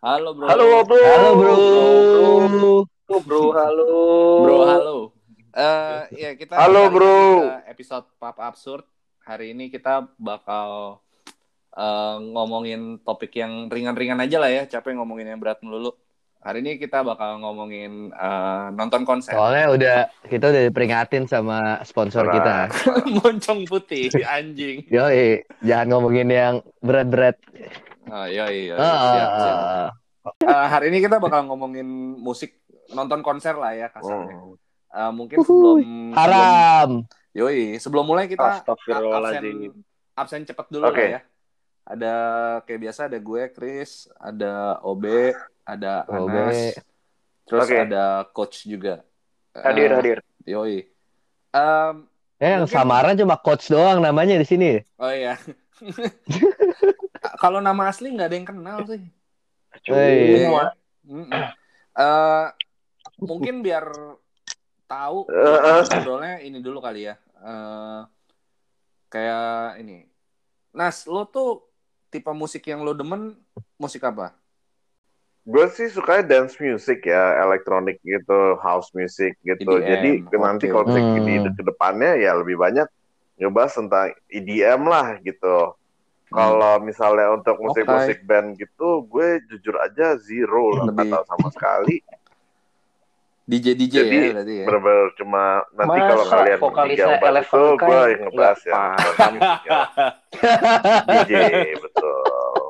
Halo bro. Halo bro. Halo bro. Bro, bro, halo. Bro, halo. Eh ya kita Halo, bro. kita episode Pap Absurd. Hari ini kita bakal eh, ngomongin topik yang ringan-ringan aja lah ya. Capek ngomongin yang berat melulu. Hari ini kita bakal ngomongin eh, nonton konser. Soalnya udah kita udah diperingatin sama sponsor Wah. kita. Moncong putih anjing. Yoi, jangan ngomongin yang berat-berat. Oh, iya iya. Ah, Siap, siap. ah, Eh, hari ini kita bakal ngomongin musik nonton konser lah ya kasarnya. Oh. Eh, mungkin sebelum sebelum Haram. Yoi, sebelum mulai kita absen absen cepet dulu Oke. lah ya. Ada kayak biasa ada gue Chris, ada Obe, ada Obe. Anas, terus Oke. ada coach juga. Hadir, Eh, hadir. Yoi. Em, Eh, yang Mungkin- samaran cuma coach doang namanya di sini. oh iya. Kalau nama asli nggak ada yang kenal sih. Cuma. Mm-mm. Eh, mungkin biar tahu Eh, eh. ngobrolnya ini dulu kali ya. Eh, kayak ini. Nas, lo tuh tipe musik yang lo demen musik apa? Gue sih sukanya dance music ya, elektronik gitu, house music gitu. EDM, Jadi oke. nanti kalau misalnya Hmm. di ke depannya ya lebih banyak ngebahas tentang EDM lah gitu. Kalau misalnya untuk musik-musik band gitu, gue jujur aja zero lah, nggak Lebih- tahu sama sekali. DJ DJ Jadi, ya berarti ya. Bener-bener cuma nanti Masa kalau kalian yang bahas itu, gue yang ngebahas ya. paham. DJ, betul.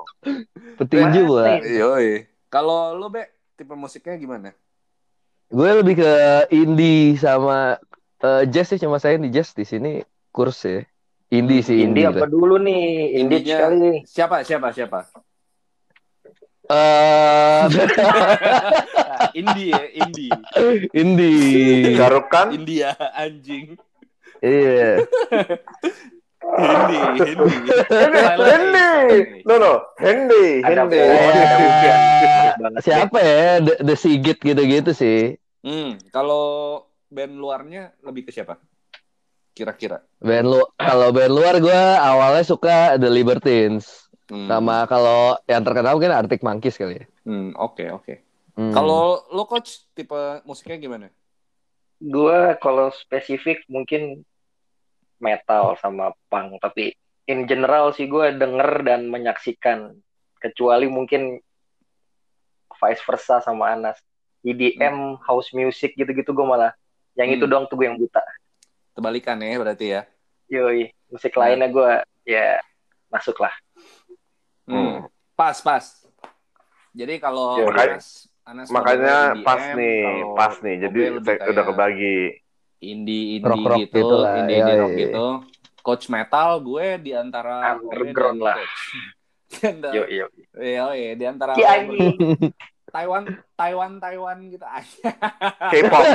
Petinju gua. Yoi. Kalau lo be tipe musiknya gimana? Gue lebih ke indie sama eh, jazz sih cuma saya di jazz di sini kurs ya. Indie sih Indie indie. apa dulu nih? Indinya- sekali nih. Siapa siapa siapa? Eh, Indie ya, indie. indie. Sharukan, India anjing. Iya. Indie, indie. Hendy, no no, hujan. Bagus banget. Siapa ya? The, The Sigit gitu-gitu sih. Hmm, kalau band luarnya lebih ke siapa? Kira-kira. Band lu kalau band luar gue awalnya suka The Libertines. Hmm. Sama kalau yang terkenal mungkin Arctic Monkeys kali ya. Hmm, oke oke. Hmm. Kalau lo coach tipe musiknya gimana? Gua kalau spesifik mungkin metal sama punk, tapi in general sih gue denger dan menyaksikan. Kecuali mungkin vice versa sama Anas. EDM, house music gitu-gitu gue malah. Yang itu Hmm. doang tuh gue yang buta. Kebalikan ya berarti ya. Yoi, musik lainnya gue ya masuk lah. Hmm. Pas pas. Jadi kalau Ya, makanya- Anas, Anas Makanya ngomongnya pas nih, pas nih. Jadi udah kebagi. indie indie Rock-rock gitu, gitu lah, indie, iya, indie rock iya. gitu. Coach metal gue di antara Obe Underground lah. Coach. Yo yo. Iya, iya, di antara anjing. Taiwan, Taiwan, Taiwan gitu aja. K-pop,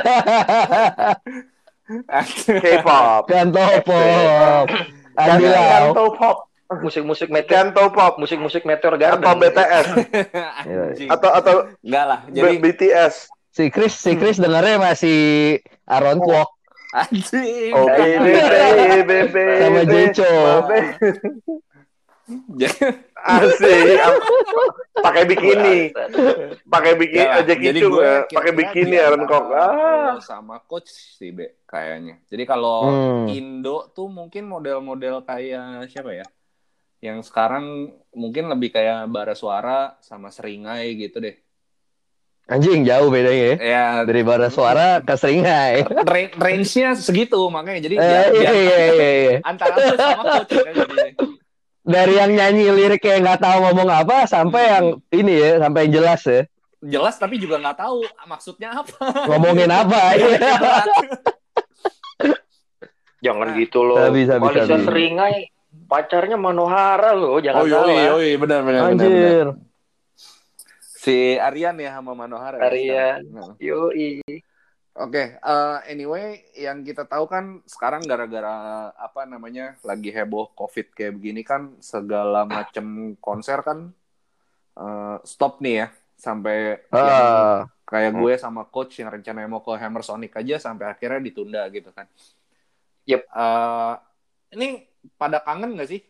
K-pop, Kanto pop. Kanto pop, Musik-musik meteor, Kanto pop, musik-musik meteor garden. atau BTS, Anjing. atau atau Enggak lah. B- Jadi BTS. Si Chris, si Chris dengarnya masih Aaron Kwok. Anjing. Oh baby, baby, sama Jeco. Asik. Pakai bikini, pakai bikini Ya, aja jadi gitu, ya. pakai bikini Aaron Kwok. Ah. sama coach sih be kayaknya. Jadi kalau Hmm. Indo tuh mungkin model-model kayak siapa ya? Yang sekarang mungkin lebih kayak bara suara sama seringai gitu deh. Anjing jauh bedanya ya. Ya Dari bara suara ke seringai. ra- range-nya segitu makanya jadi Eh, iya, iya, iya, iya. antara sama coach kan jadinya. Dari yang nyanyi lirik kayak nggak tahu ngomong apa sampai Hmm. yang ini ya, sampai yang jelas ya. Jelas tapi juga nggak tahu maksudnya apa. Ngomongin apa ya. Jangan gitu loh. Kalisa sabi. Seringai pacarnya Manohara loh, jangan Oh salah. yoi, yoi, benar benar benar. benar. Anjir. Si Aryan ya sama Manohara. ya Aryan. Nah. Yoi. Oke, eh, anyway, yang kita tahu kan sekarang gara-gara apa namanya lagi heboh COVID kayak begini kan segala macam konser kan eh, stop nih ya sampai yang Ah, kayak gue sama coach yang rencananya mau ke Hammer Sonic aja sampai akhirnya ditunda gitu kan. Yep. Eh, ini pada kangen nggak sih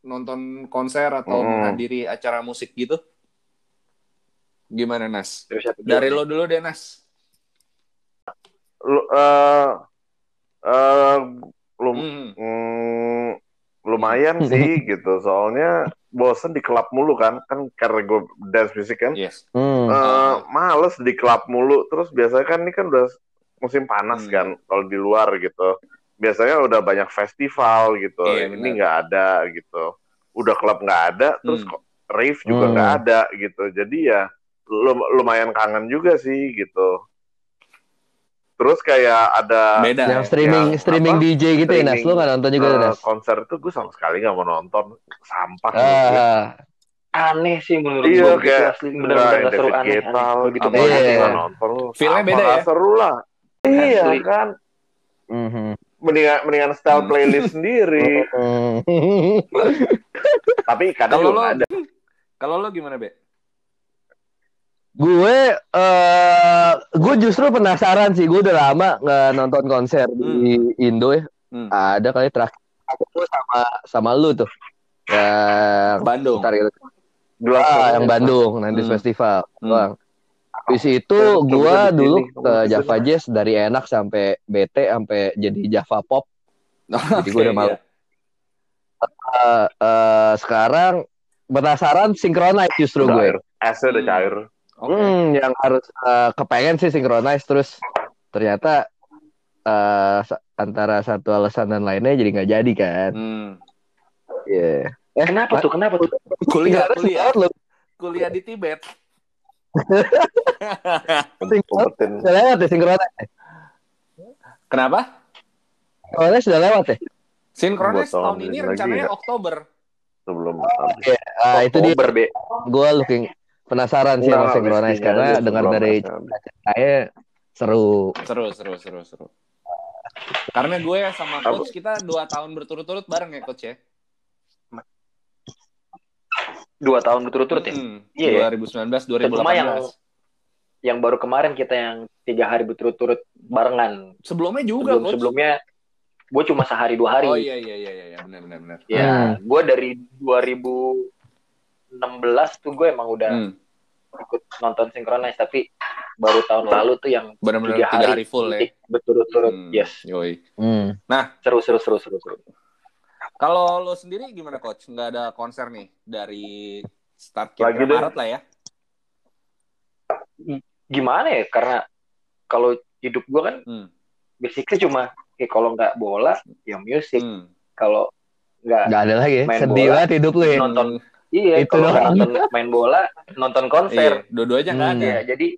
nonton konser atau menghadiri acara musik gitu? Gimana Nas? Dari lo dulu deh Nas. Lu, eh eh, lu, Hmm. mm, lumayan sih gitu. Soalnya bosen di klub mulu kan. Kan karena gue dance music kan. Yes. Hmm. Eh, males di klub mulu. Terus biasanya kan ini kan udah musim panas Hmm. kan kalau di luar gitu. Biasanya udah banyak festival gitu. Iya, ini nggak ada gitu. Udah klub nggak ada, terus Hmm. kok rave juga Hmm. nggak ada gitu. Jadi ya lum- lumayan kangen juga sih gitu. Terus kayak ada Beda. yang ya? streaming yang streaming apa? DJ gitu ya Nas, Streaming, lu nggak nonton juga eh, Nas? konser tuh gue sama sekali nggak mau nonton. Sampah gue. Ah, Aneh sih menurut Iya, gue gitu kayak asli bener-bener nggak seru aneh. Aneh. Begitu apa gitu ya. nggak nonton. Feel-nya Sama, beda ya? seru lah. Iya Asli. kan. mhm. Mendingan mendingan style Hmm. playlist sendiri. Hmm. Tapi kadang lo nggak ada. Kalau lo gimana, Be? Gue eh gue justru penasaran sih gue udah lama nggak nonton konser di Indo ya Hmm. ada kali terakhir aku sama sama lu tuh yang Bandung. Bentar, gitu. Gelas ah, yang Bandung nanti Hmm. festival Hmm. Bang. Habis itu gue di dulu ke di Java. Jazz dari enak sampai bete sampai jadi Java Pop Jadi gua udah malu. iya. Eh, eh, sekarang penasaran synchronize justru udah gue cair. Esnya udah Hmm. cair. Oke. Hmm, yang harus eh, kepengen sih synchronize terus ternyata eh, sa- antara satu alasan dan lainnya jadi nggak jadi kan. Hmm. Iya. Eh, Kenapa tuh? Kenapa tuh? Kuliah, kuliah. loh. Kuliah di Tibet. Sudah lewat ya synchronize. Kenapa? Synchronize sudah lewat ya. Sinkronis tahun tahun ini rencananya ya. Oktober. sebelum habis. Ah, itu Oktober, Be. gue looking penasaran sih sama synchronize whiskey-nya karena dengar dari saya seru. Seru, seru, seru, seru. Karena gue sama Apa? coach kita dua tahun berturut-turut bareng ya coach ya. Dua tahun berturut-turut ya? Hmm, Iya, ya. 2019, Cuma yang 2018. Yang baru kemarin kita yang tiga hari berturut-turut barengan. Sebelumnya juga Sebelum coach. sebelumnya gue cuma sehari dua hari. Oh iya iya iya iya benar benar benar. Ya, Hmm. gue dari 2016 tuh gue emang udah Hmm, ikut nonton Synchronize tapi baru tahun lalu tuh yang benar-benar tiga tiga hari, hari full ya. berturut-turut. Hmm, Yes, Yoi. Hmm. seru seru seru seru seru. Kalau lo sendiri gimana coach? Nggak ada konser nih dari start Lagi kira. Maret lah ya. Gimana ya? Karena kalau hidup gue kan Hmm. basically cuma eh, kalau nggak bola ya musik. Hmm. Kalau nggak Gak ada lagi ya. Main Sedih bola. banget hidup lu ya. nonton iya Itu kalau doang. nonton main bola nonton Iya, konser. dua-duanya nggak Hmm. ada. Ya, jadi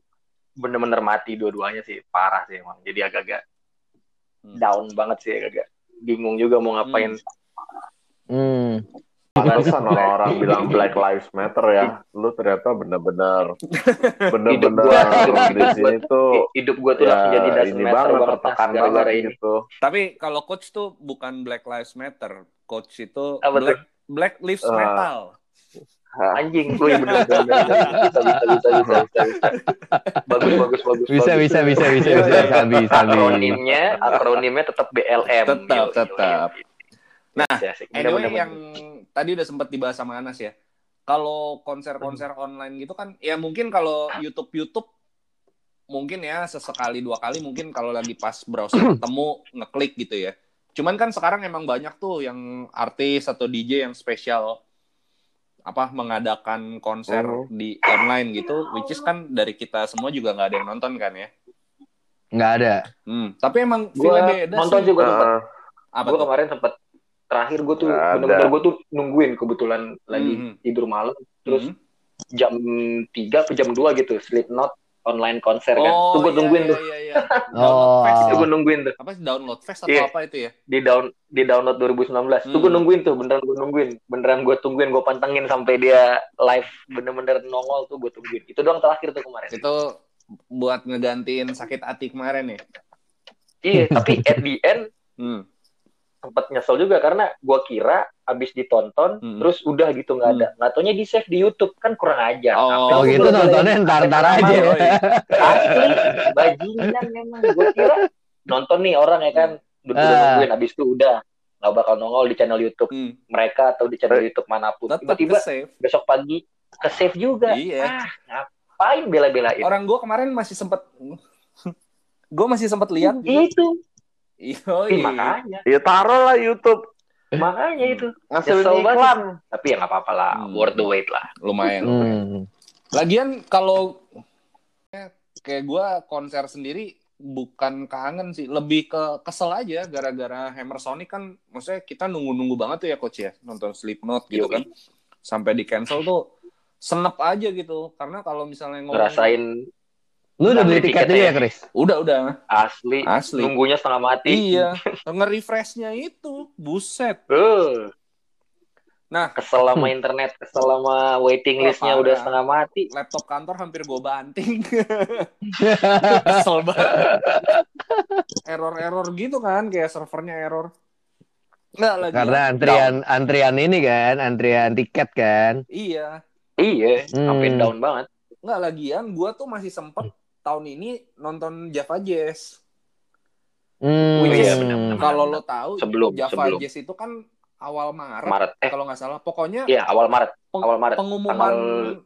bener-bener mati dua-duanya sih parah sih emang. Jadi agak-agak Hmm. down banget sih agak-agak bingung juga mau ngapain. Hmm. Pantesan orang-orang bilang Black Lives Matter ya. Lu ternyata bener-bener Hidup bener-bener gua- di sini tuh Hidup gue tuh langsung jadi ya doesn't ini banget banget tertekan banget ini. gitu. Tapi kalau coach tuh bukan Black Lives Matter. Coach itu Apa? Black Black Lives Ah. Metal. Anjing, gue bener bener bisa bisa bisa bisa bisa bisa. Bagus bagus bagus. Bisa bagus. bisa bisa bisa bisa Iya, sabi sabi. Akronimnya akronimnya tetap BLM. Tetap, Yo, tetap. yo. Nah. Bener, Anyway bener, yang bener. tadi udah sempat dibahas sama Anas ya. Kalau konser-konser online gitu kan ya mungkin kalau YouTube YouTube mungkin ya sesekali dua kali mungkin kalau lagi pas browser ketemu ngeklik gitu ya. Cuman kan sekarang emang banyak tuh yang artis atau DJ yang spesial apa mengadakan konser Oh. di online gitu, which is kan dari kita semua juga nggak ada yang nonton kan ya. Nggak ada. Hmm, tapi emang beda nonton sih. juga sempet. Heeh. Apa Gue tuh? kemarin sempet terakhir gue tuh bener-bener gue tuh nungguin kebetulan lagi Mhm. tidur malam terus Hmm. jam 3 atau jam 2 gitu Slipknot online konser kan. Oh, tuh gue iya, tungguin iya, tuh. Iya, iya. Oh. Download Fest Tuh ya? gue nungguin tuh. apa sih download fest atau Iya. apa itu ya? Di down di download 2019. Tuh Hmm. gue nungguin tuh, beneran gue nungguin. Beneran gue tungguin, gue pantengin sampai dia live bener-bener nongol tuh gue tungguin. Itu doang terakhir tuh kemarin. Itu buat ngegantiin sakit hati kemarin ya. Iya, tapi at the end Hmm. Sempet nyesel juga karena gue kira abis ditonton Hmm. terus udah gitu nggak ada nggak taunya di save di YouTube kan kurang aja Oh, Oh gitu nontonnya ntar-ntar aja. Oh, iya. asli bajingan memang gue kira nonton nih orang ya kan udah Ah. nungguin abis itu udah nggak bakal nongol di channel YouTube Hmm. mereka atau di channel YouTube mana pun tiba-tiba besok pagi ke save juga Iya. ah ngap- ngapain bela-belain? Orang gue kemarin masih sempet gue masih sempet lihat Itu, Iya, Ih, makanya, Ya taruh lah YouTube makanya itu. banget. iklan. Tapi ya nggak apa-apa lah, Hmm. worth the wait lah. lumayan. lumayan. Hmm. Lagian kalau kayak gue konser sendiri bukan kangen sih, lebih ke kesel aja gara-gara Hammer Sonic kan, maksudnya kita nunggu-nunggu banget tuh ya coach ya nonton Slipknot gitu Yoi. kan, sampai di cancel tuh senep aja gitu, karena kalau misalnya ngomong Ngerasain Lu udah beli tiketnya tiketnya ya, Chris? udah udah asli, asli, nunggunya setengah mati. iya, nge-refreshnya itu, buset. Eh, Nah, kesel sama internet, kesel sama waiting listnya udah setengah mati. laptop kantor hampir gue banting. Kesel banget. Error-error gitu kan, kayak servernya error. Nggak lagi. Karena antrian antrian ini kan, antrian tiket kan. Iya. Iya, Hmm. sampai down banget. Nggak lagian, gue tuh masih sempet tahun ini nonton Java Jazz. Hmm. Which iya, is, kalau lo tahu, Sebelum, Java sebelum. Jazz itu kan awal Maret, Maret. Eh, kalau nggak salah. Pokoknya iya awal Maret. peng- awal Maret. pengumuman Tanggal-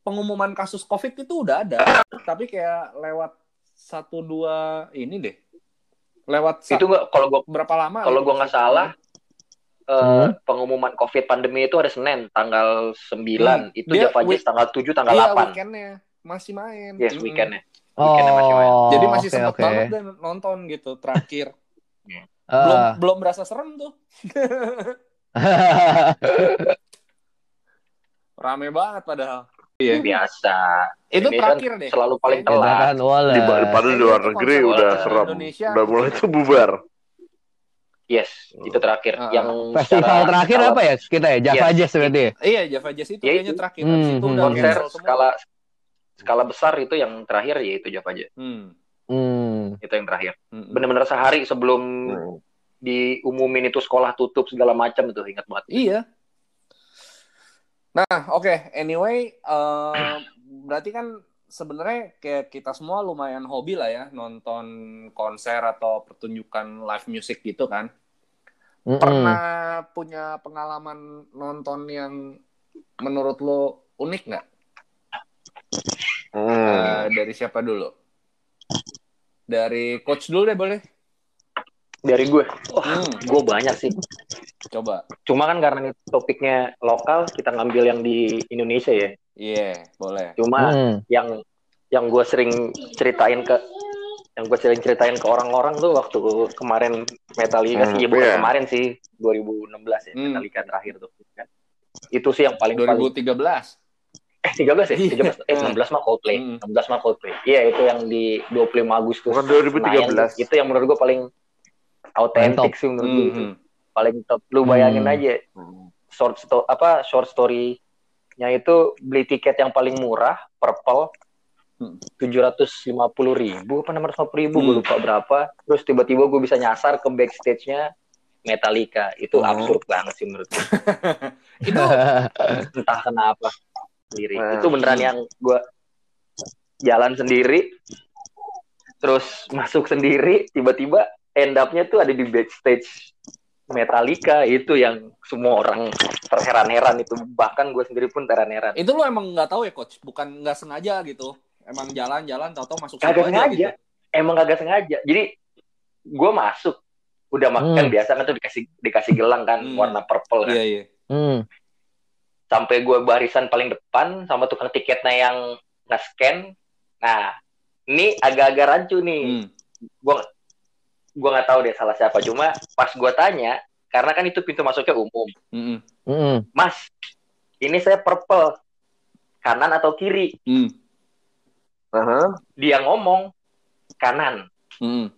pengumuman kasus COVID itu udah ada, tapi kayak lewat satu dua ini deh, lewat Itu nggak kalau gua berapa lama? kalau gitu gua nggak salah eh, Hmm. pengumuman COVID pandemi itu hari Senin tanggal 9. Hmm, Itu dia Java Jazz tanggal 7 tanggal iya, 8. weekendnya masih main. Yes, Mm-mm. weekendnya. Oh, Weekendnya masih main. Jadi masih oke, sempat oke. banget dan nonton gitu terakhir. Ah. belum belum berasa serem tuh. Rame banget padahal. Iya. Biasa. Itu Ini terakhir kan deh. selalu paling. Kita telat. kan. Di daripada di luar Itu negeri konser udah konser serem. Indonesia. Udah mulai tuh bubar. Yes, itu terakhir. Ah, yang Festival secara terakhir skala- apa ya kita ya? Java Yes. Jazz berarti ya? Iya, Java Jazz itu Ya, kayaknya itu. terakhir. Hmm, itu hmm, udah konser cancel semua. skala skala besar itu yang terakhir yaitu Java Jazz. Hmm. Hmm. Itu yang terakhir. Hmm. Bener-bener sehari sebelum Hmm. diumumin itu sekolah tutup segala macam itu ingat banget. Iya. Nah, oke. Anyway, eh, berarti kan sebenarnya kayak kita semua lumayan hobi lah ya nonton konser atau pertunjukan live music gitu kan. Mm-mm. Pernah punya pengalaman nonton yang menurut lo unik nggak? Hmm. Eh, dari siapa dulu? Dari coach dulu deh boleh. Dari gue, wah, Hmm, gue banyak sih. coba. Cuma kan karena ini topiknya lokal, kita ngambil yang di Indonesia ya. Iya, boleh. Cuma Hmm. yang yang gue sering ceritain ke yang gue sering ceritain ke orang-orang tuh waktu kemarin Metallica Hmm, sih, ya bukan iya. kemarin sih 2016 ya Hmm. Metallica terakhir tuh kan. Itu sih yang paling paling 2013. Eh 13 ya? Iya. 13 eh 16 mah Coldplay. Hmm. 16 mah Coldplay. Iya, itu yang di 25 Agustus. Bukan 2013. Senayan. Itu yang menurut gue paling autentik sih menurut gue. itu. Hmm. Paling top. Lu bayangin Hmm. aja Hmm. short sto apa short story-nya itu beli tiket yang paling murah purple Hmm. tujuh ratus lima puluh ribu apa enam ratus ribu gue Hmm. lupa berapa terus tiba-tiba gue bisa nyasar ke backstage-nya Metallica itu Oh. absurd banget sih menurut gue Itu entah kenapa sendiri Nah. itu beneran yang gue jalan sendiri terus masuk sendiri tiba-tiba end up-nya tuh ada di backstage Metallica itu yang semua orang terheran-heran itu bahkan gue sendiri pun terheran-heran itu lo emang nggak tahu ya coach, bukan nggak sengaja gitu. Emang jalan-jalan tahu-tahu masuk kagak aja sengaja gitu. emang kagak sengaja jadi gue masuk udah makan Hmm. biasa kan tuh dikasih dikasih gelang kan Hmm. warna purple kan Iya, iya. Hmm. Sampai gue barisan paling depan sama tukang tiketnya yang nge-scan nah ini agak-agak rancu nih Hmm. gue gue nggak tahu deh salah siapa cuma pas gue tanya karena kan itu pintu masuknya umum Hmm. Hmm. mas ini saya purple kanan atau kiri Hmm. Aha. dia ngomong kanan Hmm.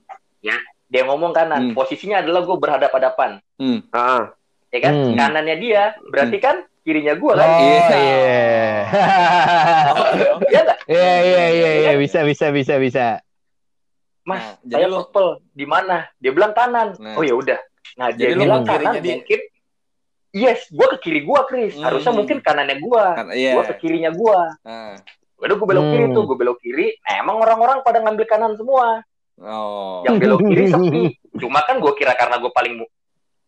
dia ngomong kanan Hmm. posisinya adalah gue berhadap-hadapan Hmm. Ah. ya kan Hmm. kanannya dia berarti kan kirinya gue kan Oh Iya. iya. Oke, oke. Iya Iya iya iya iya bisa bisa bisa bisa. mas Nah, jadi saya purple di mana dia bilang kanan Nah. oh ya udah nah dia Jadi lu bilang kanan dia. mungkin yes gue ke kiri gue Chris Hmm. harusnya mungkin kanannya gue Kan, Iya. gue ke kirinya gue Nah. udah gue belok kiri Hmm. tuh gue belok kiri nah, emang orang-orang pada ngambil kanan semua Oh. yang belok kiri sepi cuma kan gue kira karena gue paling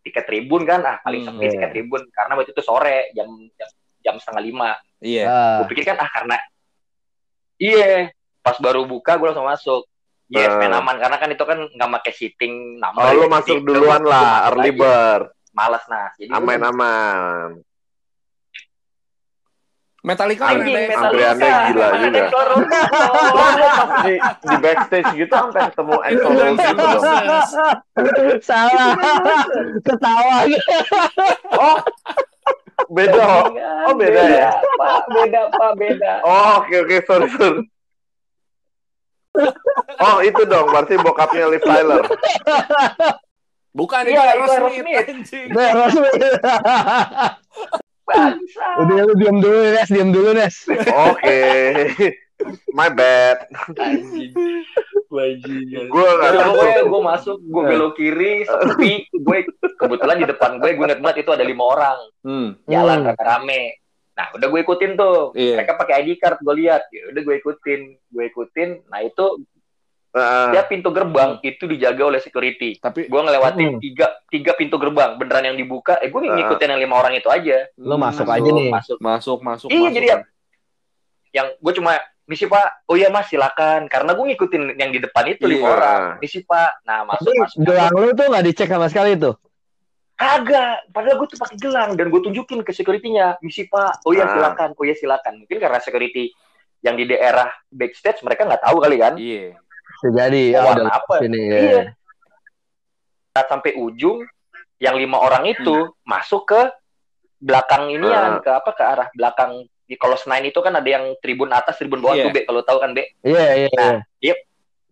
tiket tribun kan ah paling Hmm, sepi iya. tiket tribun karena waktu itu sore jam jam, jam setengah lima Iya. Ah. gue pikir kan ah karena Iya, pas baru buka gue langsung masuk. Yes, Ah. main aman karena kan itu kan nggak pakai seating number. Oh, ya. lu Jadi, masuk duluan lah, early bird. Malas nah. Jadi Aman-aman. Metallica Anjing? Metallica. Andreannya gila juga. Oh, di, di backstage gitu sampai ketemu Axl Rose gitu dong. Salah. Ketawa. Oh, beda. Oh, beda ya? Pak, beda, Pak, beda. Oh, oke oke, sorry sorry. Oh, itu dong, berarti bokapnya Liv Tyler. Bukan itu Iya, itu Aerosmith, Aerosmith. anjing. Nah, Rosmi. Bangsa. Udah lu diam dulu Nes, diam dulu Nes. Oke. My bad. Anjing. Gue nggak Terus tahu. gue, gue masuk, gue belok kiri, sepi. Gue kebetulan di depan gue, gue banget itu ada lima orang Hmm. jalan Hmm. rame-rame. Nah, udah gue ikutin tuh. Iya. Mereka pakai ID card, gue lihat. Ya udah gue ikutin, gue ikutin. Nah itu Nah, dia pintu gerbang itu dijaga oleh security. Tapi Gue ngelewatin Hmm. tiga tiga pintu gerbang, beneran yang dibuka. Eh gue ngikutin yang lima orang itu aja. Lu masuk Hmm, aja nih. Masuk. Masuk, masuk, Iya, masuk. jadi ya- Yang gue cuma misi pak, oh iya mas silakan. Karena gue ngikutin yang di depan itu lima Iya. orang. Misi pak, nah masuk Tapi masuk. gelang lu tuh nggak dicek sama sekali tuh. Kagak, padahal gue tuh pakai gelang dan gue tunjukin ke security-nya, misi pak, oh iya Ah. silakan, oh iya silakan. Mungkin karena security yang di daerah backstage mereka nggak tahu kali kan, Iya. Bisa jadi. Oh, warna apa. sini Iya. ya. Saat sampai ujung, yang lima orang itu masuk ke belakang ini Ah. ke apa ke arah belakang. Di kalau Senayan itu kan ada yang tribun atas, tribun bawah Iya. tuh, Be. Kalau tahu kan, Be. Iya, iya. Nah, iya.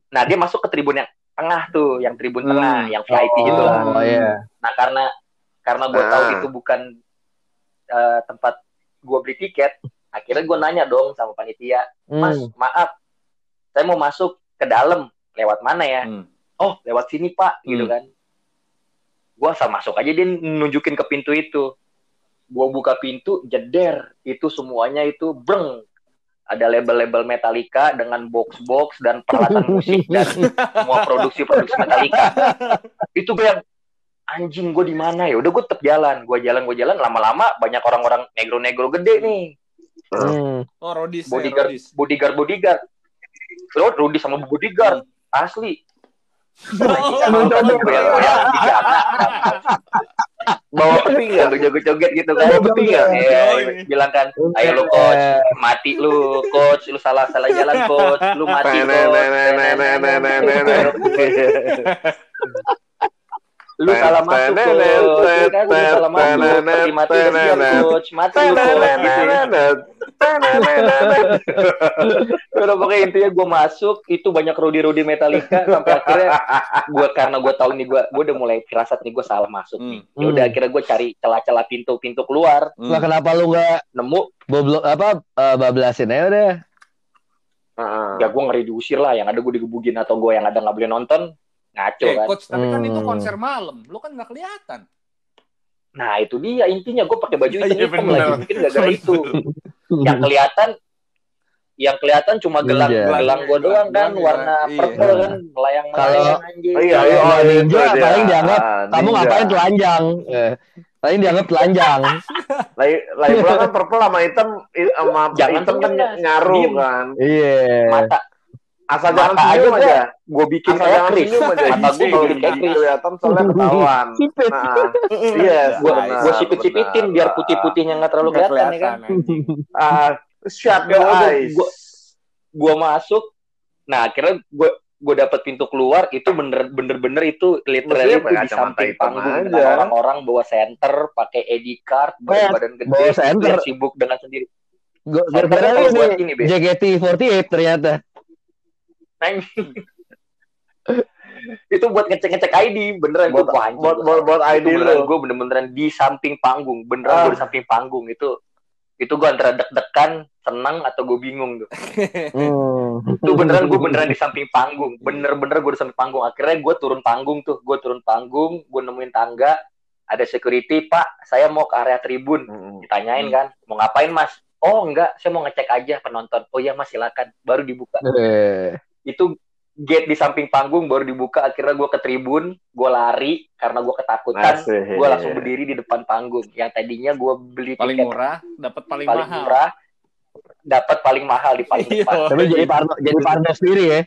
Nah, dia masuk ke tribun yang tengah tuh, yang tribun Hmm. tengah, yang VIP gitu lah. Oh, iya. Nah, karena karena gue tahu Ah. itu bukan eh, tempat gue beli tiket, akhirnya gue nanya dong sama panitia, Mas, Hmm. maaf, saya mau masuk ke dalam, lewat mana ya? Hmm. Oh, lewat sini Pak, gitu Hmm. kan. Gue asal masuk aja dia nunjukin ke pintu itu. Gue buka pintu, jeder, itu semuanya itu breng. Ada label-label Metallica dengan box-box dan peralatan musik dan semua produksi-produksi Metallica. Itu gue yang anjing gue di mana ya? Udah gue tetap jalan, gue jalan, gue jalan. Lama-lama banyak orang-orang negro-negro gede nih, Hmm. Oh, Rodis, ya, bodyguard, Rodis. bodyguard, bodyguard. Lo Rudy sama bodyguard, asli. Dijaga. bawa peti nggak? Lu joget-joget gitu kan. Bawa peti nggak? Iya, bilang kan, ayo lu coach, Eh, mati lu coach, lu salah salah jalan coach, lu mati coach. Lu salah masuk coach, kan? Lu salah masuk, mati siap coach, mati lu. Udah pokoknya intinya gue masuk, itu banyak Rudy-Rudy Metallica sampai akhirnya gue karena gue tahu nih gue gue udah mulai firasat nih gue salah masuk nih. Hmm. Ya udah Hmm. akhirnya gue cari celah-celah pintu-pintu keluar. Lah kenapa lu nggak nemu boblok apa eh, bablasin aja udah? ya gue ngeri diusir lah yang ada gue digebugin atau gue yang ada nggak boleh nonton ngaco Eh, kan coach, tapi kan itu Hmm. konser malam. Lu kan nggak kelihatan. nah itu dia intinya gue pakai baju hitam Iya, hitam bener. lagi mungkin gara-gara itu yang kelihatan yang kelihatan cuma gelang Iya. gelang gue doang kan Gelang, warna iya. purple kan melayang melayang Kalau- anjing Oh iya, iya, oh, ninja itu paling dianggap, Ah, Kamu ngapain telanjang? Eh, paling dianggap telanjang. Lagi lagi pula kan purple sama hitam sama Jangan hitam kan diem. kan. Iya. mata Asal Mata jangan senyum aja aja. gue bikin Asal kayak jangan Chris senyum aja. mata gue Kalau bikin kayak Chris kelihatan soalnya ketahuan. Sipit. Nah, yes, gue benar, gue sipit-sipitin benar. biar putih-putihnya nggak terlalu kelihatan ya kan. Ah, shut your eyes. gua- gue masuk nah akhirnya gue gue dapet pintu keluar itu bener bener bener itu literally itu di pakai kacamata samping hitam panggung aja. dengan orang-orang bawa center pakai ID card badan gede bawa center. sibuk dengan sendiri Gue gara-gara ini ini be JKT48 ternyata. Anjing. itu buat ngecek ngecek ID beneran Buat- gue wah, anjing, buat- gua buat- buat. ID Itu beneran gue bener-beneran di samping panggung beneran Ah. gue di samping panggung. Itu itu gue antara deg-degan senang atau gue bingung tuh. Hmm. itu beneran gue beneran di samping panggung. Bener-bener gue di samping panggung. Akhirnya gue turun panggung tuh. Gue turun panggung gue nemuin tangga. Ada security pak saya mau ke area tribun. Mm-mm. ditanyain kan mau ngapain mas? Oh enggak saya mau ngecek aja penonton. Oh iya mas silakan. Baru dibuka. Eh, itu gate di samping panggung baru dibuka akhirnya gue ke tribun gue lari karena gue ketakutan gue langsung berdiri di depan panggung yang tadinya gue beli Paling tiket murah, dapat paling, paling mahal. murah dapat paling mahal di paling Iya. depan. Tapi jadi Parno, jadi Parno sendiri ya.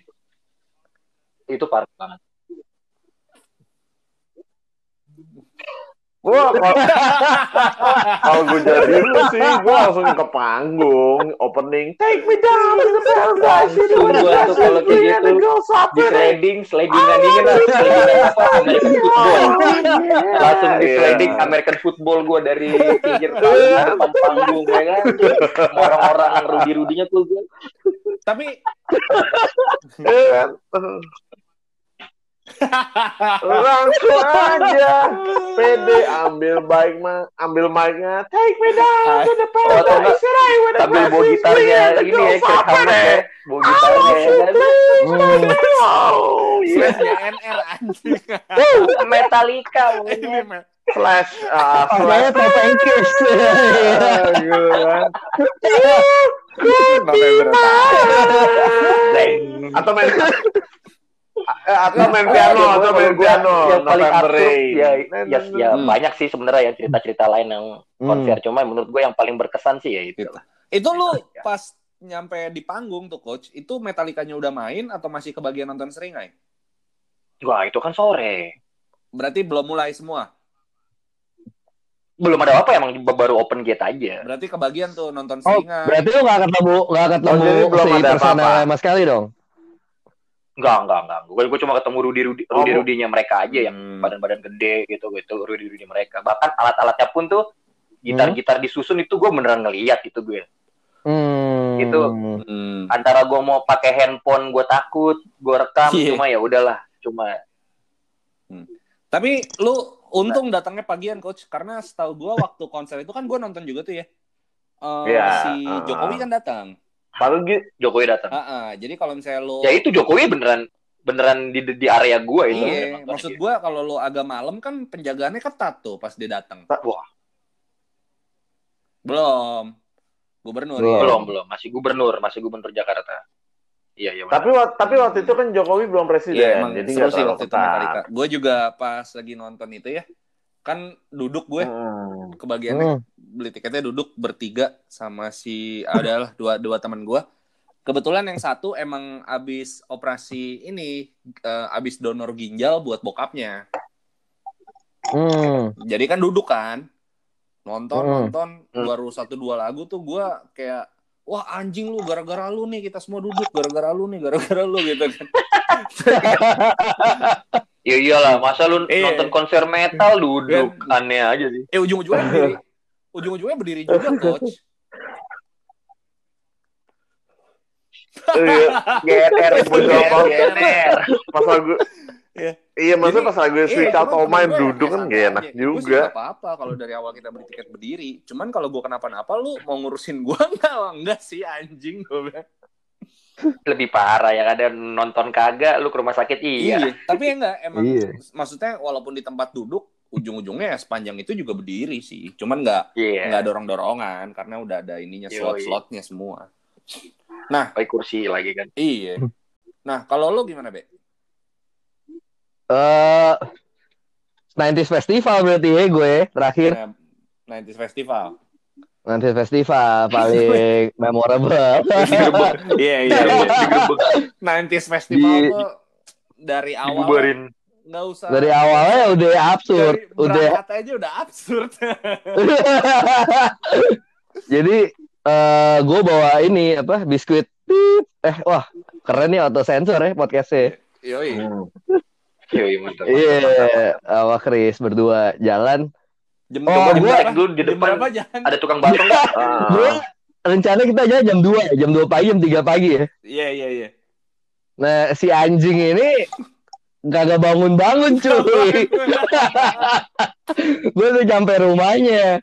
Itu parah banget. Gua kalau gue jadi lu sih, gue langsung ke panggung, opening, take me down to the paradise, Langsung gua tuh kalau kayak gitu, Di sliding, slidingan ini lah, slidingan apa American football. Langsung di sliding American football gue dari pinggir panggung, depan panggung ya kan. Orang-orang yang rudi-rudinya tuh gue. Tapi langsung aja pede ambil mic mah ambil mic-nya take me down to the Oh, atau enggak, paradise the Sambil bawa gitarnya ini ya, are Hammett ya. Bawa gitarnya ya kan. Hmm. Oh, NR anjing. Metallica mah. Flash, ah, Pakainya flash. Ah, gitu kan. November. Zeng. Atau main eh, atau main Oh, piano, ya, atau gua- main piano, yang paling absurd ya, Nah, ya, nah, ya Hmm. banyak sih sebenarnya ya cerita-cerita lain yang Hmm. konser cuma menurut gue yang paling berkesan sih ya itu Itu lu pas nyampe di panggung tuh coach, itu Metallicanya udah main atau masih kebagian nonton seringai? wah itu kan sore Berarti belum mulai semua. belum ada apa emang baru open gate aja Berarti kebagian tuh nonton Oh, seringai. berarti lu gak ketemu gak ketemu Oh, belum si ada apa-apa. sama sekali dong. Enggak enggak enggak gue gue cuma ketemu rudi rudi Oh, rudi rudinya mereka aja yang Hmm. badan-badan gede gitu gitu rudi rudi mereka bahkan alat-alatnya pun tuh gitar-gitar disusun itu gue beneran ngeliat itu gue Hmm. Itu. Hmm. antara gue mau pakai handphone gue takut gue rekam Iya. cuma ya udahlah cuma Tapi lu untung datangnya pagian coach karena setahu gua waktu konser itu kan gua nonton juga tuh ya. Eh, Iya, si uh. Jokowi kan datang. Padahal gitu. Jokowi datang Ah, ah. jadi kalau misalnya lu ya itu Jokowi beneran beneran di di area gue itu Iya, maksud gua kalau lu agak malam kan penjagaannya ketat tuh pas dia datang. wah Belum. Gubernur Belum. ya. belum belum masih gubernur masih gubernur Jakarta iya iya. Tapi wa- tapi waktu itu kan Jokowi belum presiden, Iya, emang jadi seru nggak sih waktu itu ketat. Metallica. Gue juga pas lagi nonton itu ya, kan duduk gue Hmm. Kebagiannya Hmm. beli tiketnya duduk bertiga sama si adalah dua dua teman gue. Kebetulan yang satu emang abis operasi ini, eh, abis donor ginjal buat bokapnya. Hmm. Jadi kan duduk kan, nonton Hmm. nonton Hmm. baru satu dua lagu tuh gue kayak wah anjing lu gara-gara lu nih kita semua duduk gara-gara lu nih gara-gara lu gitu kan. Ya iyalah masa lu Iya. nonton konser metal duduk Kan. aneh aja sih Eh ujung-ujungnya berdiri, ujung-ujungnya berdiri juga coach. Iya, Beberapa GNR pas lagu Iya. Iya, maksudnya Jadi, pas lagu Sweet Iya, Child cuman of temen Mine gue duduk kan gak enak. Gue juga. nggak apa-apa kalau dari awal kita beli tiket berdiri. Cuman kalau gue kenapa-napa lu mau ngurusin gue enggak enggak sih anjing gue bilang. Lebih parah ya ada nonton kagak lu ke rumah sakit iya, Tapi ya enggak emang Iya. maksudnya walaupun di tempat duduk ujung-ujungnya ya sepanjang itu juga berdiri sih. Cuman nggak iya nggak dorong-dorongan karena udah ada ininya slot-slotnya semua. pakai kursi lagi kan Iya. Nah, kalau lu gimana, Be? Eh 90s Festival berarti ya gue terakhir. Nah, 90s Festival. 90s Festival paling memorable. Iya, iya. digebek 90s Festival Di- tuh dari awal dibubarin nggak usah Dari awalnya udah absurd, dari udah aja udah absurd. Jadi eh gue bawa ini apa biskuit Pip. eh wah keren nih auto sensor ya podcastnya. Yoi. Hmm. Yoi, mantap, Iya, sama Chris berdua jalan. Jam Oh? Coba gua- dulu di Jam depan berapa ada tukang bakso nggak? Ah. Gue rencana kita jalan jam 2 ya, jam 2 pagi, jam 3 pagi ya. Iya, iya, iya. Nah, si anjing ini kagak bangun-bangun cuy. gue udah nyampe rumahnya.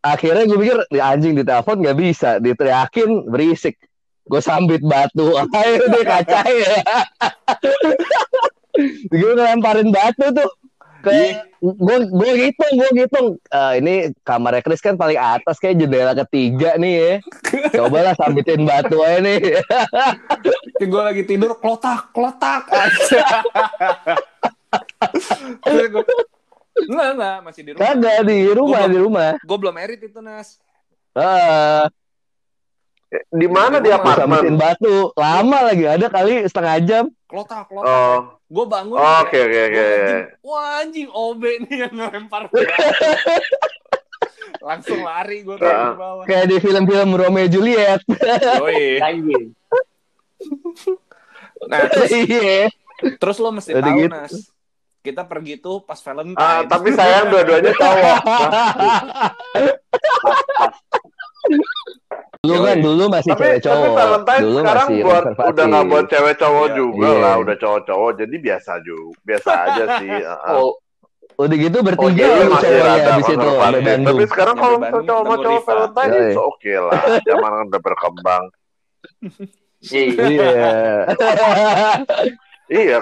Akhirnya gue pikir di anjing di telepon nggak bisa, diteriakin berisik. Gue sambit batu, ayo deh kacanya. gue ngelemparin batu tuh ke gue gue hitung gue hitung Eh, ini kamarnya Chris kan paling atas kayak jendela ketiga nih ya cobalah sambitin batu aja nih gue lagi tidur klotak, klotak aja. Enggak, enggak, masih di rumah. kagak di rumah Gua di rumah Gue belum merit itu, Nas. Ah, Di mana di Gua Sambitin apartemen? batu. Lama lagi. Ada kali setengah jam. Klotak, klotak. Oh, Gue bangun. Oh, kayak, oke oke gua oke. anjing, Wah anjing OB nih yang ngelempar. Langsung lari gue tuh Ah. di bawah. Kayak di film-film Romeo Juliet. Yoi. Anjing. Nah, terus, Iya. terus lo mesti Udah tahu, gitu. Nas. Kita pergi tuh pas Valentine. Ah, tapi sayang dua-duanya cowok. Dulu kan dulu masih tapi cewek tapi cowok. Valentine Dulu sekarang masih buat konservatif. udah nggak buat cewek cowok Iya. juga Iya. lah, udah cowok-cowok jadi biasa juga, biasa aja sih. Heeh. Oh, Udah gitu Oh, bertiga jadi lu masih rada habis itu. Tapi sekarang kalau misalnya cowok sama cowok. Valentine itu oke lah. Zaman kan udah berkembang. iya. Iya.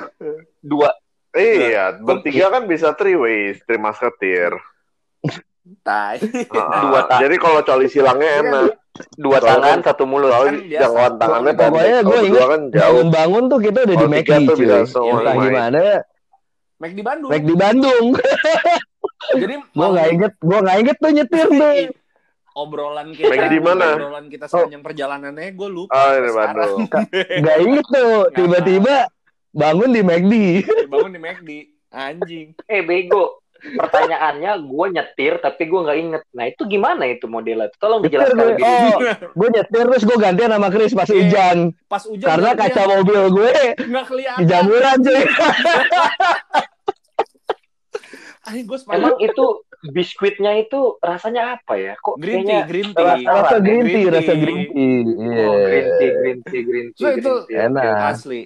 Dua iya. Bertiga kan bisa three ways, three musketeer. Tai. Dua tak. Jadi kalau coli silangnya enak. dua Soalnya tangan kan- satu mulut. Soalnya Kan jangkauan tangannya Pokoknya gue Kalau berdua kan jauh. Bangun-bangun tuh kita udah di Kalau tiga McD tuh bisa cuy. Entah gimana Mac di Bandung. McD Bandung. Jadi Gua nggak inget, gua nggak inget tuh nyetir tuh. obrolan kita Mac di mana? obrolan kita sepanjang perjalanannya gue lupa Oh, ini Sekarang. Bandung. Nggak inget tuh. Tiba-tiba bangun di McD. bangun di McD anjing Eh bego. Pertanyaannya gue nyetir tapi gue nggak inget. Nah itu gimana itu modelnya? Tolong Nyetir dijelaskan gue. lebih. Oh, gue nyetir terus gue gantian sama Chris pas Iya. hujan. pas hujan Karena dia kaca mobil gue nggak kelihatan di jamuran cuy. gue Emang itu biskuitnya itu rasanya apa ya? Kok green tea green tea Rasa- Rasa green tea, Green rasa tea. green tea. Iya. Oh, green tea, green tea, green tea, So, itu green tea. enak. Oke.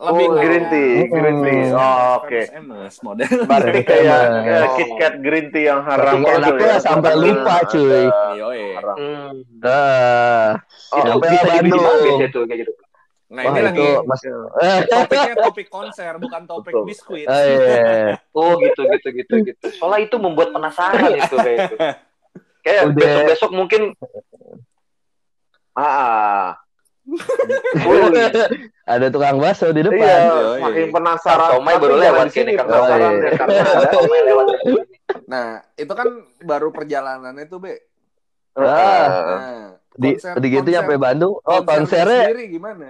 Asli Oh, green tea, green tea. Oh, oke. MS model Berarti kayak Oh. KitKat green tea yang haram tuh enaknya ya. sampai lupa, cuy. Yoi. Haram. Hmm. Ah, Oh, itu sampai bisa Bandung. tuh kayak gitu. nah Wah ini lagi itu mas. Eh, topiknya topik konser bukan topik Betul. biskuit eh, iya. Oh gitu gitu gitu gitu. Soalnya itu membuat penasaran itu kayak itu. Kayak Udah. besok besok mungkin Ah, Ada tukang bakso di depan. iya, makin penasaran. Somai baru lewat sini ya, ada. Somai lewat. nah itu kan baru perjalanannya tuh be Ah, nah, di konser- di gitu konser- nyampe Bandung. Oh, konsernya konsernya sendiri gimana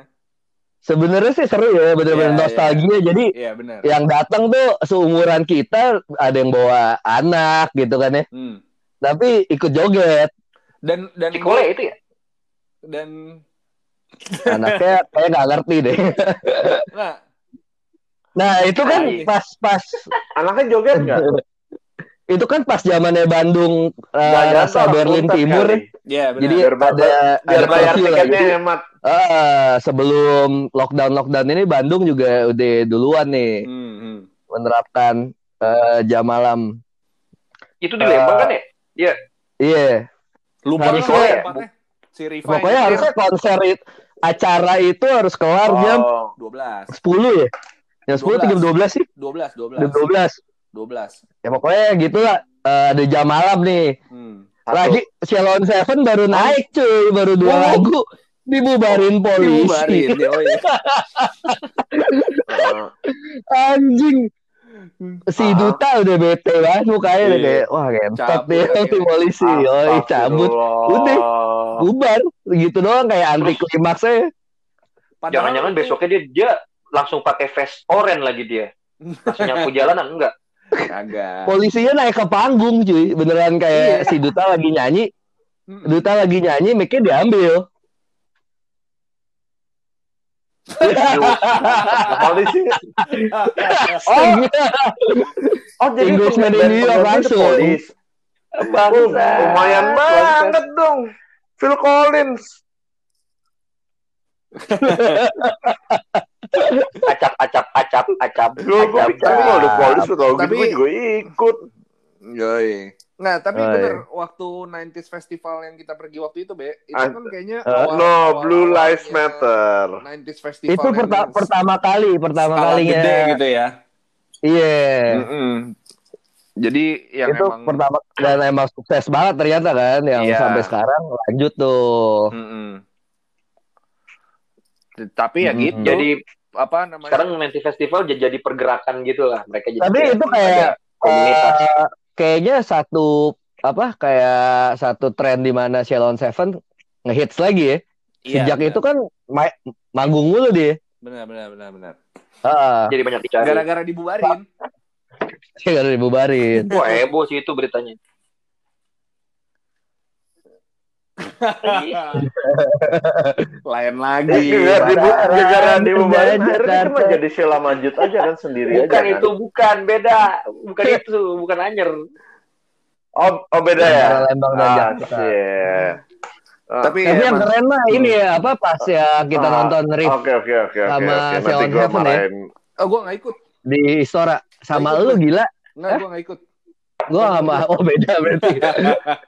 sebenarnya sih seru ya, bener-bener Iya, nostalgia. Jadi iya benar yang datang tuh seumuran kita ada yang bawa anak gitu kan ya. Hmm. Tapi ikut joget. dan dan Cikole itu ya? dan Anaknya kayak nggak ngerti deh. nah Nah, itu kan Iya. pas pas Anaknya joget nggak? itu kan pas zamannya Bandung eh, Nggak rasa Berlin Timur. kali. ya benar Jadi Biar ada Biar ada bayar tiketnya Jadi, hemat. ah, sebelum lockdown lockdown ini Bandung juga udah duluan nih Hmm, hmm. menerapkan eh, jam malam. Itu di Lembang kan ya? Iya. lupa Harusnya lah ya, si Riva Pokoknya harusnya konser it- acara itu harus kelar jam Oh, 12 10 ya. Jam 10 atau jam 12 sih? 12 12 Jam 12. 12 Ya pokoknya gitulah. Eh, ada jam malam nih. hmm. Lagi Shalom Seven baru naik cuy, baru dua Oh. lagu dibubarin polisi. Dibubarin, yoi. Heeh. Anjing. Si Ah. Duta udah bete banget mukanya udah Iya. kayak wah ngentot akhirnya. si polisi. Yoi cabut. Udah. Bubar gitu doang kayak anti klimaksnya. Padahal Jangan-jangan besoknya dia dia langsung pakai vest oranye lagi dia. Langsung nyapu jalanan enggak? Kagak. Polisinya naik ke panggung cuy. Beneran kayak Iya. si Duta lagi nyanyi. Duta lagi nyanyi, mic-nya diambil. Polisi. Oh, Oh, jadi Englishman in New York langsung. polis. Oh, lumayan banget dong. Phil Collins. Acap acap acap acap. Gue gue ada polis gue tau gitu Tapi- gue juga ikut. Yoi. Nah, tapi Oh, iya. bener waktu 90s festival yang kita pergi waktu itu, Be, itu kan kayaknya eh, No, Blue Lives Matter. 90s festival itu yang perta- pertama kali, pertama kalinya. gede gitu ya. Iya. Mm-mm. Jadi yang itu emang pertama dan emang sukses banget ternyata kan yang Iya. sampai sekarang lanjut tuh. Mm-mm. Tapi ya Mm-mm. gitu. Jadi apa namanya? sekarang Menti Festival jadi pergerakan gitu lah. Mereka jadi Tapi itu kayak ada komunitas. eh, kayaknya satu apa kayak satu tren di mana Shalon Seven ngehits lagi ya. Iya, Sejak benar. itu kan ma- manggung mulu dia. benar benar benar benar. Ah, Jadi banyak dicari. Gara-gara dibubarin. gak ada dibubarin. Wah heboh sih itu beritanya. Lain lagi. Gara dibu gara Parah. dibubarin Jakarta. akhirnya cuma jadi sila lanjut aja kan sendiri aja Bukan kan. itu bukan beda, bukan itu, bukan anyer. Oh, oh beda ya. Lembang dan Ah, Jakarta. Ah, Tapi Tapi yang emang- keren mah ini ya apa pas ya kita ah, nonton Riff Oke oke oke oke. sama. Nanti Sheldon gue Heaven ya. Oh, gue gak ikut. di Istora sama Ikut, lu gila. Enggak, gue gak ikut. Gua sama oh beda berarti.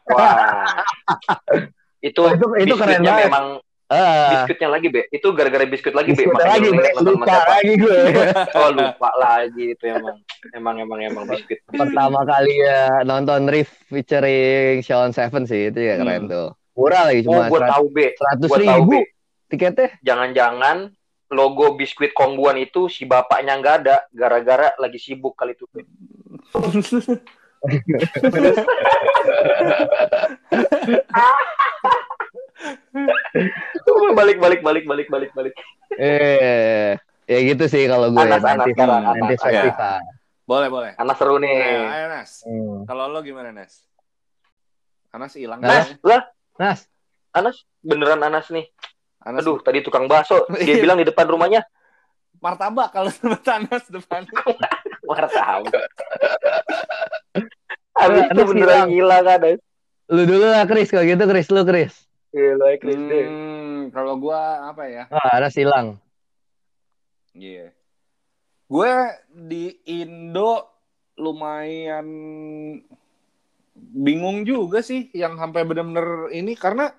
Wah. itu Oh, itu- itu keren banget. memang Ah, biskuitnya lagi be itu gara-gara biskuit lagi be biskuit makanya lagi sama lupa siapa lagi gue. oh lupa lagi itu emang emang emang emang biskuit Pertama kali ya nonton Riff featuring Sean Seven sih itu ya keren Hmm. tuh. Murah lagi oh cuma gue tahu be seratus gua tahu, ribu Be. tiketnya. jangan-jangan logo biskuit kongguan itu si bapaknya nggak ada gara-gara lagi sibuk kali itu be balik balik balik balik balik balik Eh, ya gitu sih kalau gue Anas, Anas, nanti sekarang, nanti Anas. festival. boleh, boleh. anak seru nih Ayo, ayo, Nas. Hmm. Kalau lo gimana, Nas? Anas hilang. Nas. lah Nas, Anas beneran Anas nih Anas aduh tadi tukang bakso dia bilang di depan rumahnya martabak kalau sebut Anas depan. martabak Habis itu Anas beneran hilang. gila kan lu dulu lah Chris kalau gitu Chris lu Chris. Gila Chris deh. Hmm, kalau gua apa ya? Ah, Anas hilang. Iya. Gue di Indo lumayan bingung juga sih yang sampai bener-bener ini karena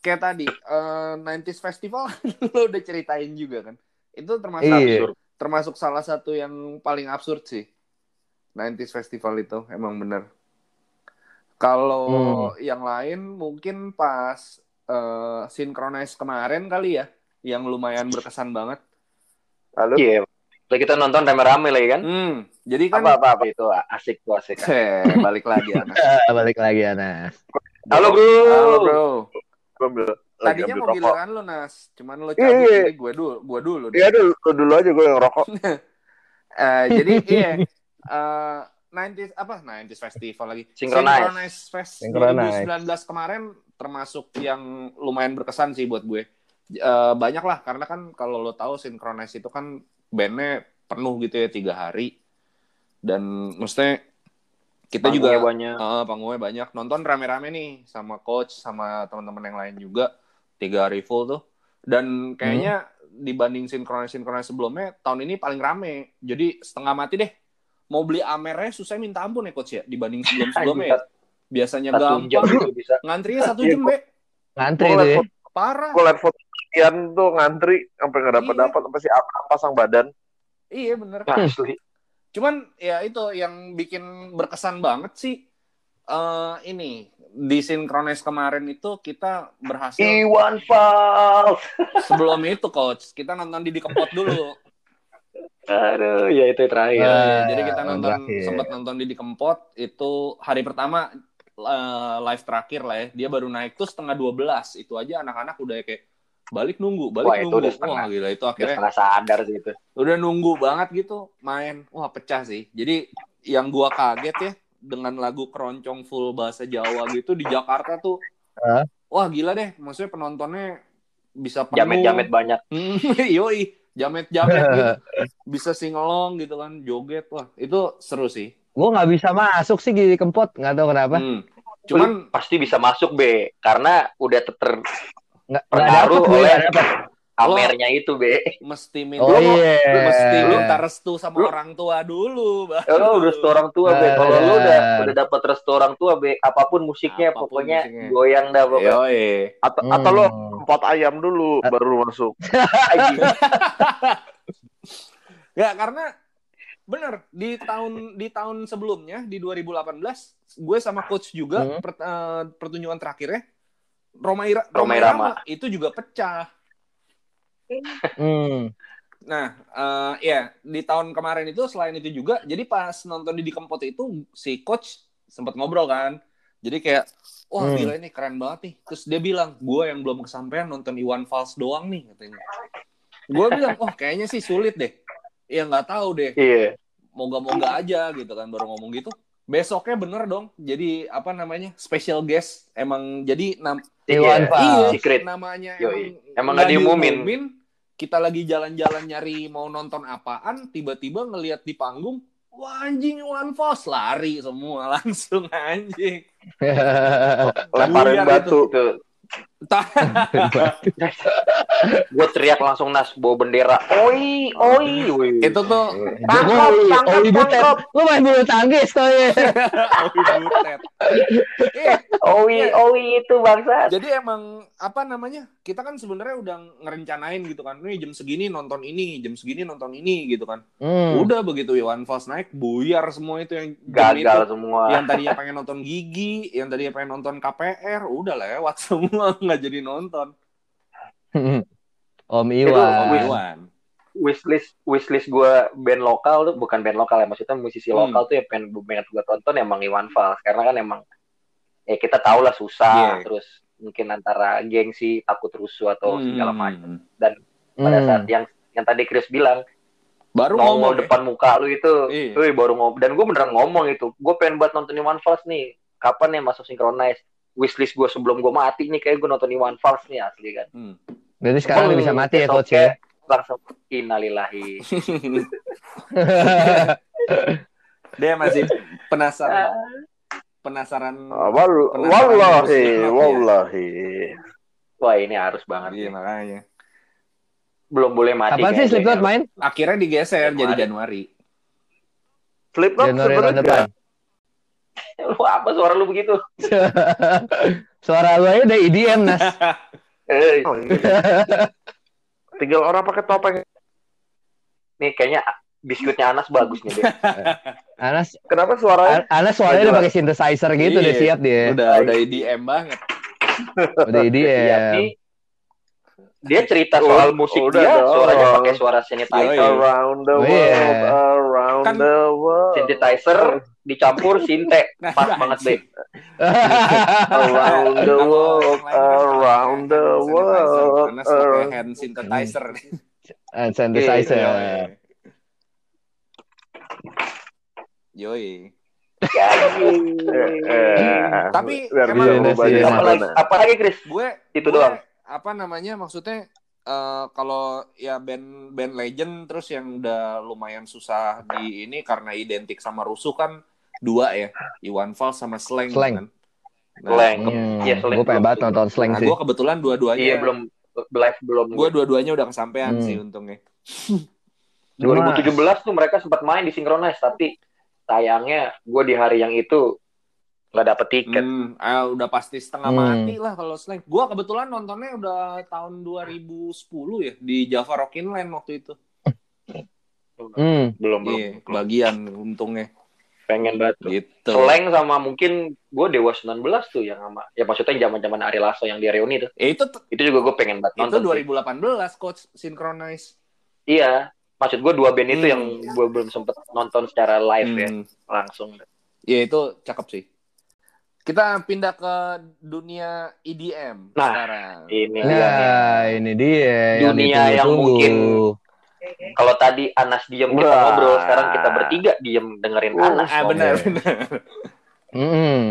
kayak tadi eh, 90s Festival lo udah ceritain juga kan. Itu termasuk Iya. absurd. termasuk salah satu yang paling absurd sih. 90s Festival itu emang bener. Kalau yang lain mungkin pas eh, Synchronize kemarin kali ya yang lumayan berkesan banget. Lalu Iya. Lah kita nonton rame-rame lagi kan. Hmm, jadi kan Apa apa apa itu asik tuh asik. Heh, balik lagi Anas. Balik lagi Anas. Halo bro. Halo bro. ambil lagi Tadinya mau rokok. giliran lu Nas, cuman lu Iya, cabut iya. gue dulu, gue dulu. Iya dulu, lu dulu aja gue yang rokok. Eh, jadi iya, eh 90s apa 90s festival lagi. Synchronize. Fest Synchronize. 2019 kemarin termasuk yang lumayan berkesan sih buat gue. Eh, banyak lah karena kan kalau lo tahu Synchronize itu kan bandnya penuh gitu ya tiga hari dan maksudnya kita juga Panggungnya banyak. Eh, panggungnya banyak. Nonton rame-rame nih sama coach sama teman-teman yang lain juga. Tiga hari full tuh. Dan kayaknya dibanding sinkronis sinkronis sebelumnya tahun ini paling rame. Jadi setengah mati deh. Mau beli amernya susah minta ampun ya coach ya dibanding sebelum-sebelumnya ya. Biasanya Satu jam gampang. itu bisa. Ngantrinya satu Iya, jam, Be. Ngantri itu ya. Parah. gue liat foto kalian tuh ngantri sampai nggak dapat Iya. dapat apa sih apa pasang badan. Iya bener. Asli. Cuman ya itu yang bikin berkesan banget sih. eh ini di sinkronis kemarin itu kita berhasil Iwan Fals. sebelum itu coach kita nonton Didi Kempot dulu Aduh, ya itu terakhir. Ah, Iya, jadi kita nonton terakhir. sempat nonton Didi Kempot itu hari pertama eh, live terakhir lah ya dia baru naik tuh setengah 12 itu aja anak-anak udah kayak balik nunggu balik Wah, itu nunggu udah setengah. wah gila itu Udah akhirnya setengah sadar sih itu. udah nunggu banget gitu main wah pecah sih jadi yang gua kaget ya dengan lagu keroncong full bahasa Jawa gitu di Jakarta tuh Hah? wah gila deh maksudnya penontonnya bisa penuh Jamet-jamet banyak. Hmm, yoi jamet-jamet gitu. Bisa singelong gitu kan joget wah itu seru sih. Gue nggak bisa masuk sih di kempot, nggak tahu kenapa. Hmm. cuman pasti bisa masuk B karena udah ter Nggak nggak Pengaruh dapet gue, oleh- amernya itu B. mesti minta Oh iya. mesti minta restu sama Lu- orang tua dulu Bang. Ya, lo udah restu orang tua B. Kalau lo udah udah dapat restu orang tua B, apa pun musiknya Apa pun pokoknya musiknya. goyang dah pokoknya. Yoi. Atau Hmm. atau lo empat ayam dulu baru masuk. Ya karena bener di tahun di tahun sebelumnya di 2018 gue sama coach juga Hmm. per- eh, pertunjukan terakhirnya Roma Ira, Roma Irama. itu juga pecah. Hmm. Nah, eh, ya di tahun kemarin itu selain itu juga, jadi pas nonton di Kempot itu si coach sempat ngobrol kan Jadi kayak wah Hmm. gila ini keren banget nih. Terus dia bilang, gue yang belum kesampaian nonton Iwan Fals doang nih katanya. Gue bilang, oh kayaknya sih sulit deh. Ya nggak tahu deh. Iya. Moga-moga aja gitu kan baru ngomong gitu. Besoknya bener dong. Jadi apa namanya special guest. Emang jadi nam Iwan Iya. Fals. iya Secret. namanya Yoi. emang Emang nggak diumumin. Kita lagi jalan-jalan nyari mau nonton apaan. Tiba-tiba ngelihat di panggung. Wah anjing Iwan Fals lari semua langsung anjing. Lemparin batu. Itu gue teriak langsung nas bawa bendera. Oi, oi, oi. itu tuh Tangkap, Owi Butet. Lu main bulu tangkis tuh ya. Owi Butet. Eh, Oi, Iya. oi itu bangsa. Jadi emang apa namanya? Kita kan sebenarnya udah ngerencanain gitu kan. Nih jam segini nonton ini, jam segini nonton ini gitu kan. Hmm. Udah begitu Iwan Fals naik buyar semua itu yang Gagal itu. semua. Yang tadinya pengen nonton Gigi, yang tadinya pengen nonton KPR, udah lewat semua nggak jadi nonton. Om Itu Iwan. wis- Iwan. wishlist wishlist gue band lokal tuh bukan band lokal ya maksudnya musisi Hmm. lokal tuh yang pengen pengen gue tonton emang Iwan Fals karena kan emang ya kita tahu lah susah Iya. terus mungkin antara gengsi takut rusuh atau segala Hmm. macam pada Hmm. saat yang yang tadi Chris bilang Baru nongol ngomong ya. depan muka lu itu Iya. wih, baru ngomong dan gue beneran ngomong itu gue pengen buat nonton Iwan Fals nih kapan ya masuk synchronize wishlist gue sebelum gue mati nih kayak gue nonton Iwan Fals nih asli kan Hmm. Berarti sekarang udah bisa mati ya coach ya. langsung innalillahi Dia masih penasaran penasaran Ah, wal- Penasaran Wallahi, Muslim, ya. wallahi. wah ini harus banget Iya nih. makanya. belum boleh mati Kapan sih. Slipknot main? Akhirnya digeser Januari. jadi Januari. Slipknot Januari tahun sebenarnya depan. lu apa suara lu begitu Suara lu aja udah IDM Nas. eh, Oh, iya. Tinggal orang pakai topeng. nih kayaknya biskuitnya Anas bagus nih deh. Anas, Kenapa suaranya? Anas suaranya udah pakai synthesizer gitu udah Iya. siap dia. Udah udah IDM banget. Udah Iya, IDM. nih, dia cerita Oh, soal musik udah dia dong. suaranya pakai suara synthesizer. Around the Oh, world, iya. around Kan- the world. synthesizer dicampur sinte Nah, pas banget deh Around the world, around the hand world. Karena pakai around- hand synthesizer. And synthesizer. Yoi. Yoi. Eh, Tapi emang- Iya, iya. apalagi Chris Gue Itu doang. Apa namanya? Maksudnya eh, kalau ya band band legend terus yang udah lumayan susah di ini karena identik sama rusuh kan dua ya, Iwan Fals sama Slang. Slang. Kan? Nah, Slang. Hmm, Iya, Slang gue pengen banget nonton slang Nah, sih. gue kebetulan dua-duanya. iya belum live belum Gue dua-duanya udah kesampaian Hmm. sih untungnya. 2017 tuh mereka sempat main di Synchronize tapi sayangnya gue di hari yang itu nggak dapet tiket Hmm, ah, udah pasti setengah Hmm. mati lah kalau slang. Gua kebetulan nontonnya udah tahun 2010 ya di Java Rockin Land waktu itu. Hmm. belum belum Iya, bagian untungnya pengen banget gitu. Slang sama mungkin gue Dewa 19 tuh yang sama ya maksudnya zaman zaman Ari Lasso yang di reuni tuh Eh, itu itu juga gue pengen banget itu nonton sih. 2018 coach Synchronize. iya maksud gue dua band itu Hmm. yang gue belum sempet nonton secara live ya Hmm. langsung Ya itu cakep sih. Kita pindah ke dunia EDM Nah, sekarang. ini dia. Nah, ini dia yang Dunia yang ditunggu-tunggu. mungkin kalau tadi Anas diem kita Wah. ngobrol. Sekarang kita bertiga diem dengerin Wah, Anas. Ah benar benar. Hmm.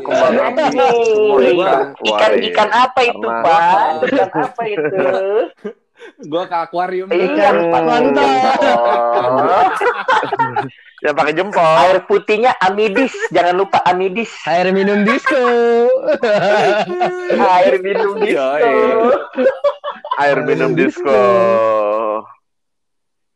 Kembang api semua ikan keluar ikan ikan apa itu pak? Ikan apa itu Gua ke akuarium ikan dulu. Mantap. Ya pakai jempol. air putihnya amidis jangan lupa amidis Air minum disco. air minum disco Yoi. Air minum disco.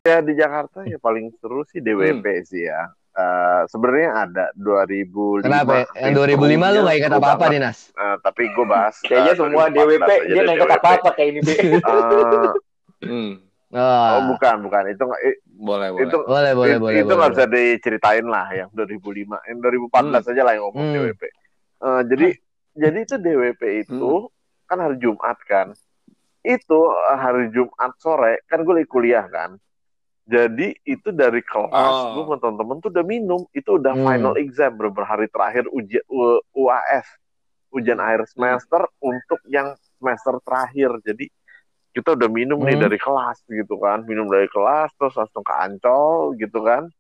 Ya di Jakarta ya paling seru sih DWP sih ya. Eh, sebenarnya ada 2005. Kenapa? ya? Yang 2005 lu gak ingat Seru apa-apa nih Nas? Eh, tapi gue bahas. kayaknya eh, semua 2014 DWP dia deh, nggak ikut DWP. apa apa kayak ini Be. Eh, Hmm, Oh, oh bukan bukan itu nggak i- boleh boleh. itu boleh boleh itu, boleh. itu nggak boleh. bisa diceritain lah yang 2005 yang 2014 aja lah yang ngomong Hmm. DWP Eh, jadi jadi itu DWP itu kan hari Jumat kan itu eh, hari Jumat sore kan gue lagi kuliah kan Jadi itu dari kelas Oh. gue sama temen-temen tuh udah minum, itu udah Hmm. final exam beberapa hari terakhir ujian U- UAS, ujian akhir semester untuk yang semester terakhir. Jadi kita udah minum nih Hmm. dari kelas gitu kan, minum dari kelas terus langsung ke Ancol gitu kan.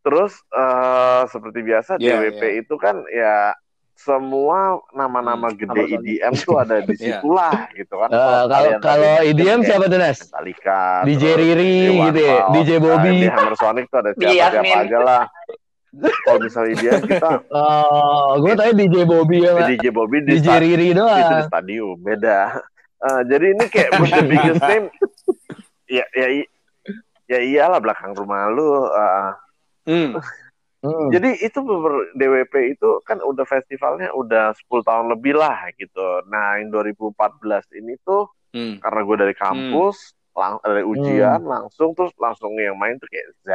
Terus eh, seperti biasa Iya, DWP itu kan ya semua nama-nama Hmm, gede? EDM tuh ada di Iya. situlah gitu kan. Eh, kalau kalau IDM siapa tuh Nas? Metallica, DJ Riri gitu ya, DJ Bobby. nah, di Hammer Sonic tuh ada DJ siapa-siapa Yasmin. aja lah. Kalau misalnya IDM kita Oh, gue tanya DJ Bobby ya. DJ Bobby di, DJ Riri itu di doang. stadium beda. Eh, jadi ini kayak the biggest name. Ya ya ya iyalah belakang rumah lu. eh. Hmm. Hmm. Jadi itu DWP itu kan udah festivalnya udah 10 tahun lebih lah gitu. Nah, yang 2014 ini tuh Hmm. karena gue dari kampus, lang- dari ujian langsung terus langsung yang main tuh kayak Z,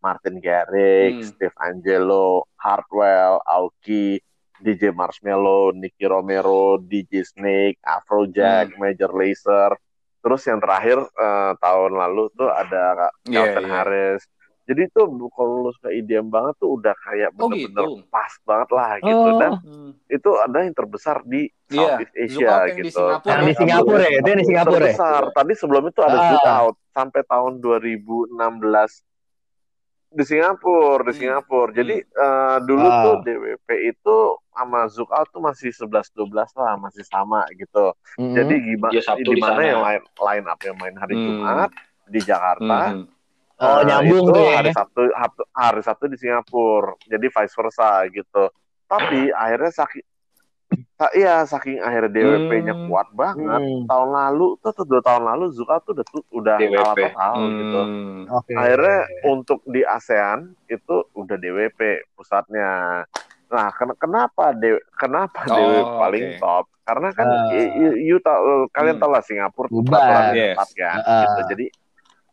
Martin Garrix, Hmm. Steve Angelo, Hardwell, Aoki, DJ Marshmello, Nicky Romero, DJ Snake, Afrojack, Major Lazer. Terus yang terakhir eh, tahun lalu tuh ada Iya, Calvin iya. Harris. Jadi tuh kalau lu suka IDM banget tuh udah kayak Oh, bener-bener gitu. pas banget lah gitu. Oh. Dan Hmm. itu ada yang terbesar di Iya, Southeast Asia yang di gitu. Singapura Yang di ya? Singapura ya, itu yang di Singapura ya. Terbesar. Tadi sebelum itu ada Ah. Out sampai tahun 2016 di Singapura, di Hmm. Singapura. Jadi eh, dulu Ah. tuh DWP itu sama Zouk Out tuh masih 11-12 lah, masih sama gitu. Hmm. Jadi gimana Dia Sabtu di gimana sana. yang line, line up yang main hari Hmm. Jumat di Jakarta, Hmm. Oh, Eh, nyambung itu tuh ya. hari Sabtu hari Sabtu di Singapura. Jadi vice versa gitu. Tapi akhirnya saking sa- iya saking akhirnya DWP-nya Hmm. kuat banget. Hmm. Tahun lalu tuh, tuh dua tahun lalu Zuka tuh udah tuh- udah DWP. kalah total gitu. Hmm. Oke. Akhirnya untuk di ASEAN itu udah DWP pusatnya. Nah, ken- kenapa D kenapa Oh, DWP paling top? Karena kan Ah. y- y- you tahu kalian Hmm. tahu lah Singapura peraturannya Yes. ketat kan Ah. gitu. Jadi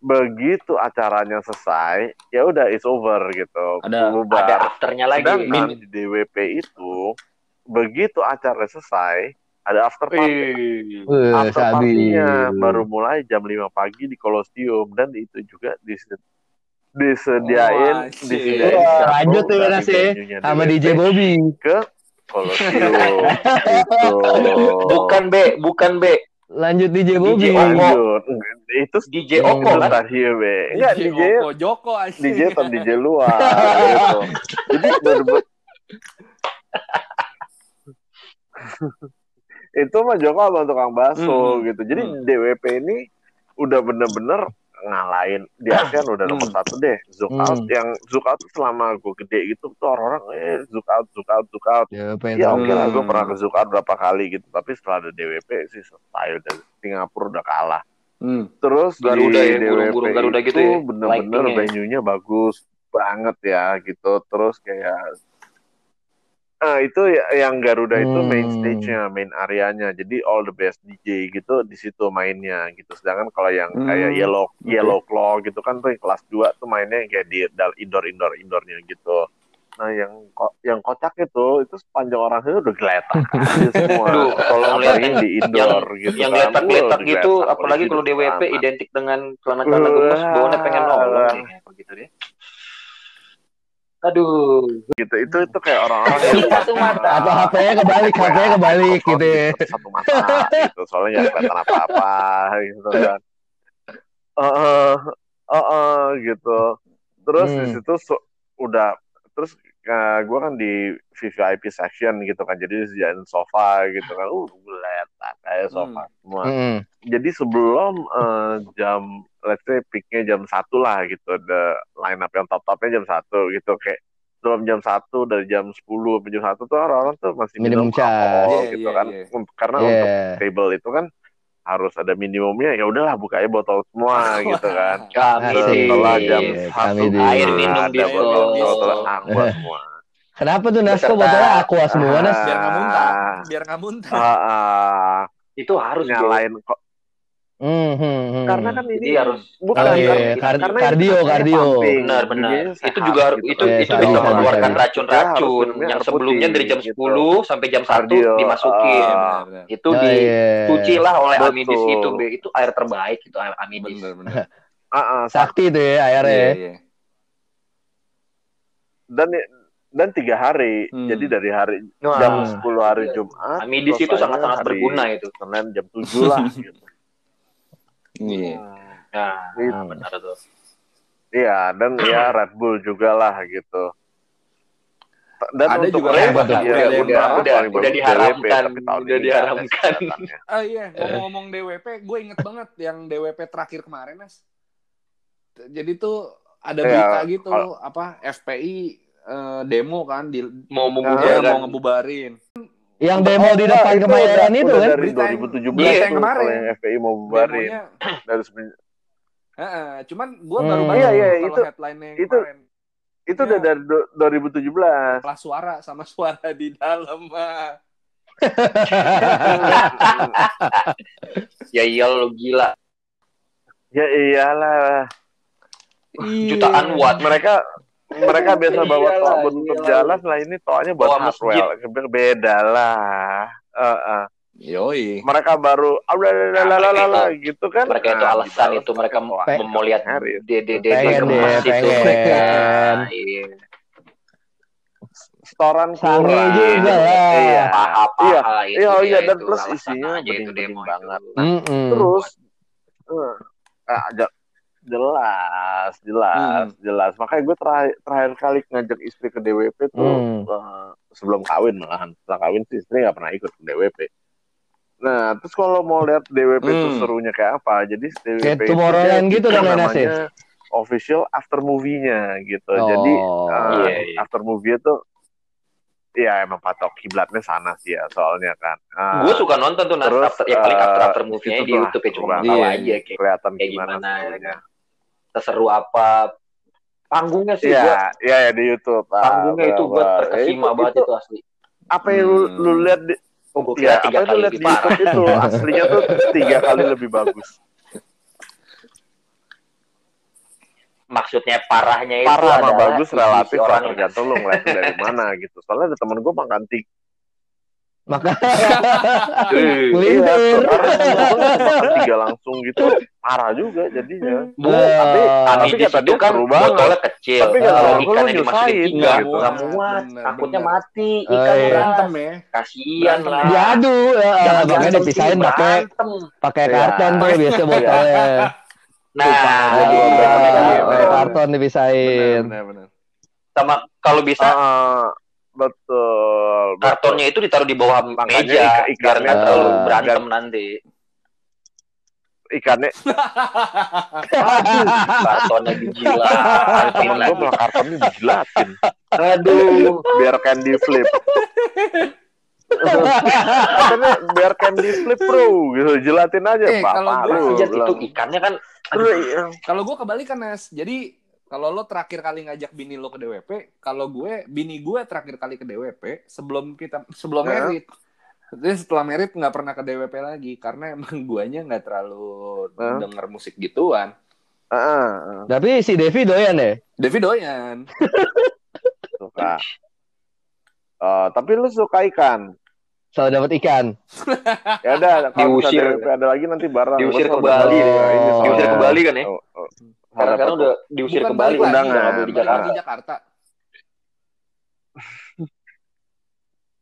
begitu acaranya selesai, ya udah it's over gitu. Ada- Bubar. Ada afternya lagi. Sedangkan di DWP itu begitu acara selesai ada after party. Wih. Wih, After sabi. party-nya baru mulai jam 5 pagi di Kolosium dan itu juga dis- disediain Oh, disediain lanjut tuh dari Nas, ya. venue-nya Sama DJ Bobby. ke Kolosium itu. Bukan B, bukan B. Lanjut DJ Bobby. DJ Oko. Lanjut. Itu DJ. Oko itu kan? tadi B. Enggak DJ Joko, Joko anjing. DJ atau DJ luar gitu. Jadi bener-bener itu mah Joko sama tukang bakso Hmm. gitu. Jadi Hmm. DWP ini udah bener-bener ngalahin di ASEAN udah nomor Hmm. satu deh. Zook Hmm. out yang zook out tuh selama gue gede gitu tuh orang-orang eh zook out, zook out, zook out. Ya, Ya oke lah gue pernah ke zook out berapa kali gitu. Tapi setelah ada DWP sih selesai udah Singapura udah kalah. Hmm. Terus Garuda di ya, DWP burung-burung Garuda itu gitu ya, bener-bener lighting-nya. venue-nya bagus banget ya gitu. Terus kayak Ah, itu ya- yang Garuda itu main Hmm. stage-nya, main areanya. Jadi all the best DJ gitu di situ mainnya gitu. Sedangkan kalau yang Hmm, kayak Yellow. Yellow Claw gitu kan tuh yang kelas 2 tuh mainnya yang kayak di indoor indoor indoornya gitu. Nah, yang ko- yang kocak itu itu sepanjang orang itu udah geletak semua. Aduh, kalau Apalagi di indoor gitu yang kan. geletak-geletak Wah, gitu, digeletak apalagi kalau. DWP identik dengan celana-celana gemes, bawaannya pengen nolong nih, begitu deh. Aduh, gitu itu itu kayak orang-orang yang satu mata. Atau HP-nya kebalik, HP-nya kebalik Foto gitu ya. satu, mata gitu soalnya nggak kelihatan apa-apa gitu kan eh eh eh, gitu terus di Hmm. situ so- udah terus gue kan di VVIP section gitu kan. Jadi disediain sofa gitu kan. Uh geletak kayak sofa semua. Hmm. jadi sebelum eh, jam let's say peaknya jam satu lah gitu. The line up yang top topnya jam satu gitu. Kayak sebelum jam satu dari jam 10 sampai jam satu tuh orang-orang tuh masih Minum minum alkohol Iya, gitu iya, kan. Untuk- karena untuk Yeah. table itu kan harus ada minimumnya ya udahlah bukanya botol semua gitu kan Kami setelah jam satu kami di- Air minum ada di botol botol aqua semua Kenapa tuh Nas kok Beserta- botolnya aqua semua Nas? Biar nggak muntah. Ah. Biar nggak muntah. Ah, ah, Itu harus nyalain kok Hmm, hmm, hmm. karena kan ini Jadi harus bukan Oh, iya, kan- kar- karena kardio, kardio. Benar, benar. jadinya Itu sehat juga gitu. itu Eh, itu sabi, bisa sabi, mengeluarkan racun-racun yang air sebelumnya putih, dari jam gitu. 10 sampai jam 1 Kardio, dimasukin. ah. Benar, benar. itu Oh, iya. dicuci lah oleh Betul. Amidis itu. Itu air terbaik itu Amidis. Bener, bener. Ah, ah, sakti tuh ya akhirnya. Iya, ya. iya. dan dan tiga hari. Hmm. Jadi dari hari jam 10 hari Jumat. Amidis itu sangat-sangat berguna itu. Senin jam 7 lah gitu. Iya. Nah, Gitu. benar tuh. Iya, dan ya Red Bull juga lah gitu. Dan Ada untuk juga race, yang betul. ya, Udah- udah- udah- udah diharamkan, DWP, udah diharamkan. Ah iya, ngomong-ngomong DWP, gue inget banget yang DWP terakhir kemarin, Mas. Jadi tuh ada Iya, berita gitu, kalau- apa FPI eh, demo kan di Mau membubarkan. mau ngebubarin. Yang demo di Enggak, depan itu kemayoran itu kan. dari Berita yang- 2017 berita yang tuh, kemarin. yang FPI mau bubarin dari semen- Heeh, cuman gue Hmm. baru baca Iya, iya, kalau itu- headline-nya yang itu- kemarin. itu udah Iya. dari do- 2017 Kelas suara sama suara di dalam. Ya iya lo gila. ya iyalah Jutaan watt. mereka mereka biasa bawa toa buat untuk iyalah. jalan lah ini toanya buat hardware beda lah Heeh. Yoi. mereka baru ah, lah, lah, lah, gitu kan Mereka itu Nah, alasan itu mereka mau lihat dede dede deh, itu mereka. Iya. setoran Sange juga lah. iya Paha-paha itu Iya, oh dia iya, dan itu, plus isinya aja itu demo banget. itu. Terus eh, je- jelas jelas jelas makanya gue terakhir terakhir kali ngajak istri ke DWP tuh Hmm. eh, sebelum kawin malahan setelah kawin sih istri nggak pernah ikut ke DWP nah terus kalau mau lihat DWP itu Hmm. serunya kayak apa jadi DWP Kayak itu gitu dong, ya, Nasir? namanya official after movie-nya gitu jadi Oh. eh, Iya, iya. after movie itu ya emang patok kiblatnya sana sih ya soalnya kan Ah, Gue suka nonton tuh Terus, after, ya paling eh, after after movie-nya itu di YouTube ya cuma tahu iya, aja kayak, kelihatan kayak gimana, gimana. Seseru apa panggungnya sih Iya, gua iya ya di YouTube. Ah, panggungnya itu gue benar. terkesima Ya, banget itu, itu asli. Apa yang lu, Hmm. lu lihat di Oh, gue ya, kira apa tiga yang lu kali lihat di parah. YouTube itu aslinya tuh tiga kali lebih bagus. Maksudnya parahnya itu Parah sama bagus relatif orangnya. tergantung lu ngeliat dari mana gitu. Soalnya ada temen gue makan tiga. Maka Eh, Melintir. Iya, tiga langsung gitu. Parah juga jadinya. Bu, Eh, tapi tapi di kata dia kan botolnya kecil. Tapi Kalau orang, lu ikannya dimasukin nyusahin, tiga, gitu. nggak muat. Takutnya mati Eh, ikan iya. Berantem ya. Kasian lah. diadu ya, Jangan makanya dipisahin pakai pakai Iya. karton tuh biasa botolnya. Nah, Ah, pakai karton dipisahin. Benar, benar. sama kalau bisa Ah, betul. betul. kartonnya itu ditaruh di bawah Makanya meja ik- biar nggak ikannya, terlalu eh, berantem nanti. ikannya Kartonnya gila. temen gue malah kartonnya dijilatin Aduh. biar candy flip katanya biar candy flip bro gitu jelatin aja Eh, kalau bilang. itu ikannya kan. Kalau gue kebalikan Nas. Jadi kalau lo terakhir kali ngajak bini lo ke DWP, kalau gue bini gue terakhir kali ke DWP sebelum kita sebelum Ya. merit. Jadi setelah merit nggak pernah ke DWP lagi karena emang guanya nggak terlalu Hah? denger musik gituan. Ah, ah, ah. Tapi si Devi doyan ya. Devi doyan. suka Oh, tapi lu suka ikan Selalu dapat ikan. ya udah kalau Diusir. ada lagi nanti bareng Diusir ke udah Bali. ya, Oh. diusir ke. Bali kan ya? Oh, oh. Karena sekarang udah diusir Bukan ke Bali balik lagi, undangan. boleh di Jakarta. di Jakarta.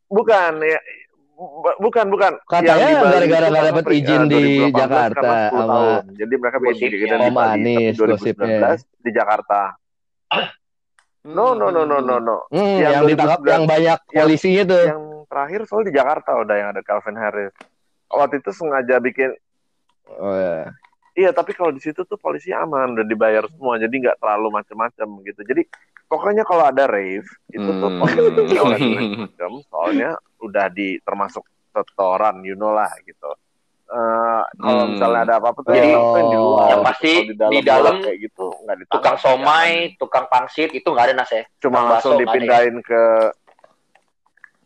bukan ya bu- bukan bukan Katanya gara-gara itu nggak peri- izin di 2018 Jakarta karena 10 sama tahun. jadi mereka bikin gosipnya. kegiatan di Bali Anis tapi 2019 gosipnya. di Jakarta no no no no no no Hmm, Yang yang, ditangkap 2019 yang banyak polisi itu. yang terakhir soal di Jakarta udah yang ada Calvin Harris waktu itu sengaja bikin Oh ya. Iya tapi kalau di situ tuh polisi aman udah dibayar semua jadi nggak terlalu macem-macem gitu jadi pokoknya kalau ada rave itu tuh Hmm. polisi nggak boleh macem soalnya udah di termasuk setoran you know lah gitu Eh, kalau Hmm. misalnya ada apa-apa tuh Jadi, yang di luar oh, yang pasti Kalau di dalam kayak gitu nggak Tukang somai, tukang pangsit itu nggak ada nas ya? cuma langsung ya? dipindahin ke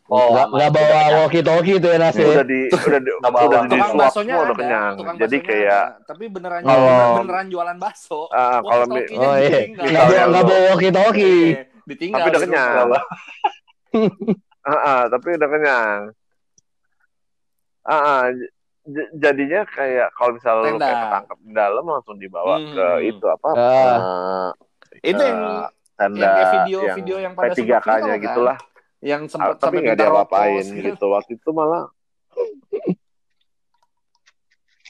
Oh, nggak nggak bawa Udah walkie talkie tuh ya Nasi. udah di udah di bawa. udah di baksonya semua udah ada, kenyang jadi kayak ada. tapi beneran Oh. beneran jualan bakso. ah, kalau mi- Oh iya. Nggak nggak bawa walkie talkie. Eh, ditinggal Tapi udah di kenyang. Ah, ah, tapi udah kenyang. Ah, ah, j- j- jadinya kayak kalau misalnya lu kayak ketangkep di dalam langsung dibawa Hmm. ke itu apa Ah. eh, Itu yang tenda yang kayak yang video-video yang pada P3K-nya sempat viral, kan? Yang Ah, sempat tapi sampai nggak minta diapa-apain rokok, gitu waktu itu malah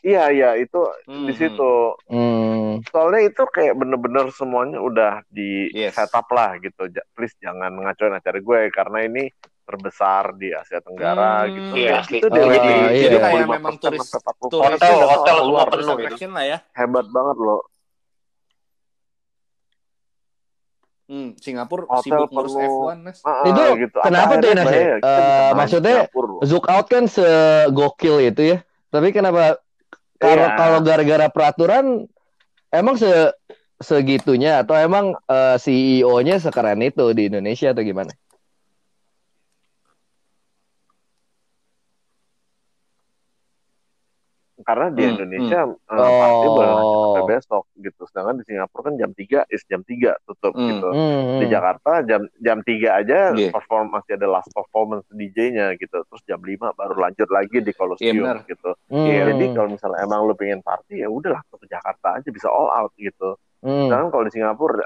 iya iya itu Hmm, di situ Hmm. soalnya itu kayak bener-bener semuanya udah di Yes. setup lah gitu Ja- please jangan ngacoin acara gue karena ini terbesar di Asia Tenggara Hmm, gitu iya, Kayak asli. itu Oh, DWD iya. Jadi kayak 35% memang turis- sampai 40% turis- Hotel, udah hotel semua gitu. penuh itu. attraction lah ya. hebat banget loh Hmm, Singapura Hotel sibuk ngurus penuh. F1, Nes. Ah, Itu gitu. kenapa tuh, Nas, ya? Eh, main maksudnya. Zook out kan segokil itu ya. Tapi kenapa kalau Iya. kalau gara-gara peraturan emang se segitunya atau emang eh, CEO-nya sekeren itu di Indonesia atau gimana? Karena di Hmm, Indonesia eh, Oh. party boleh lanjut sampai besok gitu sedangkan di Singapura kan jam 3 is jam 3 tutup Hmm. gitu Hmm. di Jakarta jam jam 3 aja Iya. perform masih ada last performance DJ-nya gitu terus jam 5 baru lanjut lagi di Iya, Colosseum benar. gitu Hmm. jadi kalau misalnya emang lu pengen party ya udahlah ke Jakarta aja bisa all out gitu Hmm. sedangkan kalau di Singapura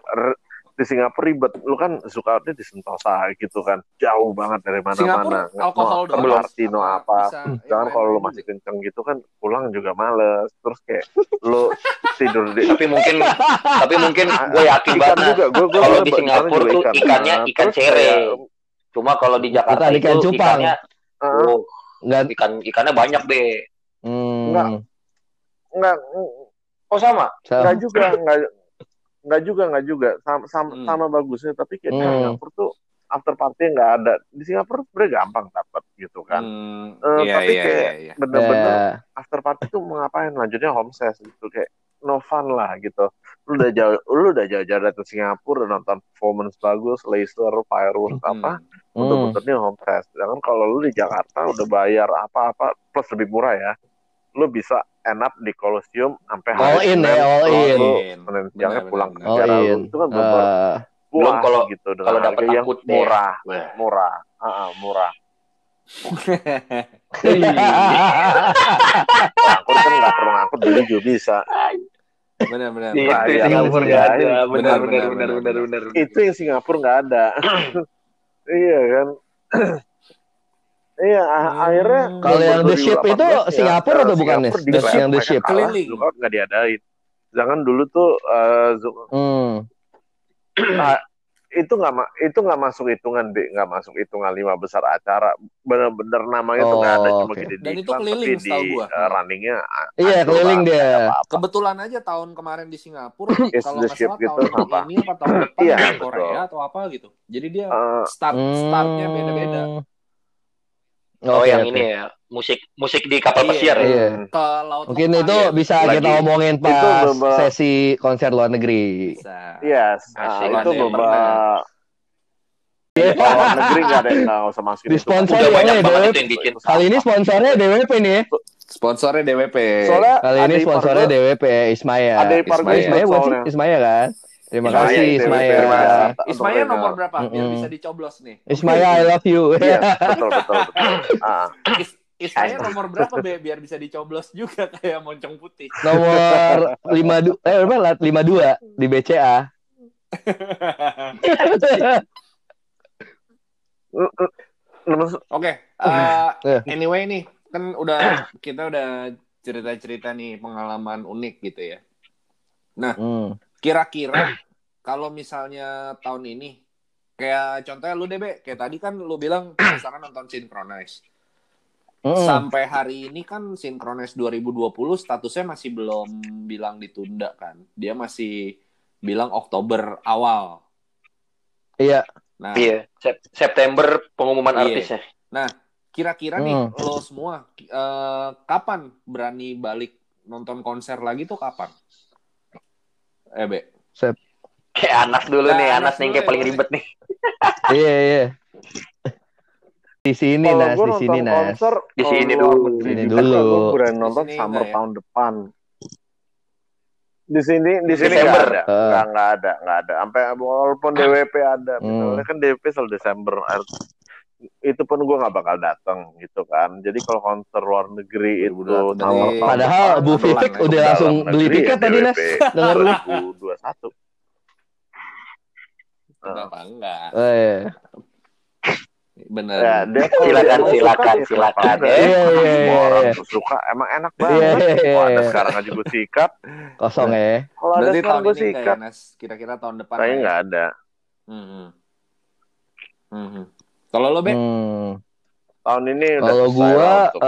di Singapura ribet lu kan suka di Sentosa gitu kan jauh banget dari Singapura mana-mana alkohol no, doang. no apa Bisa Jangan lain kalau lu juga. masih kenceng gitu kan pulang juga males. Terus kayak lu tidur di Tapi mungkin tapi mungkin gue yakin ikan banget juga. Gue gue kalau di Singapura tuh ikannya ikan cere. Cuma kalau di Jakarta ikan itu cupang. ikannya Ah, oh, Nggak, ikan ikannya banyak be. hmm. Nggak. enggak Oh sama. Sa- enggak juga enggak enggak juga enggak juga sama sama, Hmm. sama bagusnya tapi kayak di Hmm. Singapura tuh after party enggak ada. Di Singapura sebenarnya gampang dapat gitu kan. Hmm, Eh, iya, tapi iya, kayak iya, iya. bener-bener Ya. after party tuh mau ngapain lanjutnya home ses gitu kayak no fun lah gitu lu udah jauh lu udah jauh-jauh dari Singapura udah nonton performance bagus laser fireworks Hmm. apa Hmm. untuk-untuknya home test. Sedangkan kalau lu di Jakarta udah bayar apa-apa plus lebih murah ya, lu bisa end up di Colosseum sampai All hari in Senin, ya, all lu- in. lu In. Senin siangnya pulang ke benar. All negara lu. in. Itu kan bener Eh, puas kalau- gitu dengan kalau harga dapat yang murah, murah, Ah, ah, murah. Angkut kan nggak perlu ngangkut beli juga bisa. Benar, benar. Iya, itu iya, Singapura iya, nggak iya. ada. Benar benar, benar benar. Itu yang Singapura nggak ada. iya kan. Iya, ah- Hmm. akhirnya Kalau yang The Ship itu 2018 ya, Singapura atau bukan? Singapura The- declare yang The Ship. Keliling. Lookout nggak diadain. Jangan dulu tuh eh, Zoom- Hmm. ah, itu nggak itu nggak masuk hitungan B, nggak masuk hitungan lima besar acara. Bener-bener namanya tuh nggak ada Oh, cuma oke. gini di Dan itu iklan, keliling di gua. eh, runningnya Iya, hancur keliling dia. Kebetulan aja tahun kemarin di Singapura, kalau the nggak ship salah gitu, tahun apa? ini apa tahun depan Iya, di betul. Korea atau apa gitu. Jadi dia Eh, start startnya Hmm. Oh Oke, yang oke. ini ya musik musik di kapal Iya. pesiar ya. Iya. Ke laut Mungkin itu bisa Lagi. kita omongin Itu pas beberapa- sesi konser luar negeri. Bisa. Yes, ah, Asik. itu Iya. kalau luar negeri nggak ada yang nggak usah masukin Di itu. sponsor ya, banyak ya, banget Dewep. itu yang bikin. Kali ini sponsornya DWP nih ya. Sponsornya DWP. Soalnya Kali ini sponsornya DWP Ismaya. Ada Ismaya soalnya. Ismaya kan? Terima Ismaya, kasih Ismaya. terima kasih. Ismaya Untuk nomor berapa? Biar Mm-mm. bisa dicoblos nih. Ismaya I love you. Iya, betul betul betul. Ah, Is- Ismaya nomor berapa Be? biar bisa dicoblos juga kayak moncong putih. Nomor 52 eh berapa? 52 di BCA. nomor Oke, eh, Eh. anyway nih, kan udah kita udah cerita-cerita nih pengalaman unik gitu ya. Hmm. Kira-kira kalau misalnya tahun ini kayak contohnya lu DB, kayak tadi kan lu bilang penasaran nonton Synchronize. Hmm. Sampai hari ini kan Synchronize 2020 statusnya masih belum bilang ditunda kan. Dia masih bilang Oktober awal. Iya. Nah, Iya, Sep- September pengumuman Iya. artisnya. kira-kira nih Hmm. lo semua eh, kapan berani balik nonton konser lagi tuh kapan? Eh, Be. Kayak Anas dulu Nah, nih, Anas Anas nih kayak ya, paling boleh. ribet nih. Iya, iya. Di sini kalau Nas, di sini Nas. konser Di sini dulu. negeri Sini dulu. gue Di nonton sini summer enggak ya? tahun depan. Di sini di sini Desember. nggak ada, Eh. nggak nggak ada, nggak ada. Sampai walaupun DWP ada, Hmm. misalnya kan DWP selalu Desember. Itu pun gue nggak bakal datang gitu kan. Jadi kalau konser luar negeri itu tahun- tahun Padahal Bu dalam udah langsung beli ya tiket tadi, Nas. DWP Denger lu. 2021. Kenapa enggak? Eh, Bener. Ya, dia Silakan, silakan, ya silakan. kenapa enggak? Iya, iya, Semua iya, orang iya. suka, emang enak Iya, banget. iya, Kalau ada iya. sekarang aja gue sikat, kosong ya. kalau ada Berarti sekarang tahun gue ya, sikat. Kira-kira tahun depan. Kayaknya lah ya? nggak ada. Mhm. Mhm. Kalau lo, Be? Hmm. Tahun ini udah Kalau gua lah untuk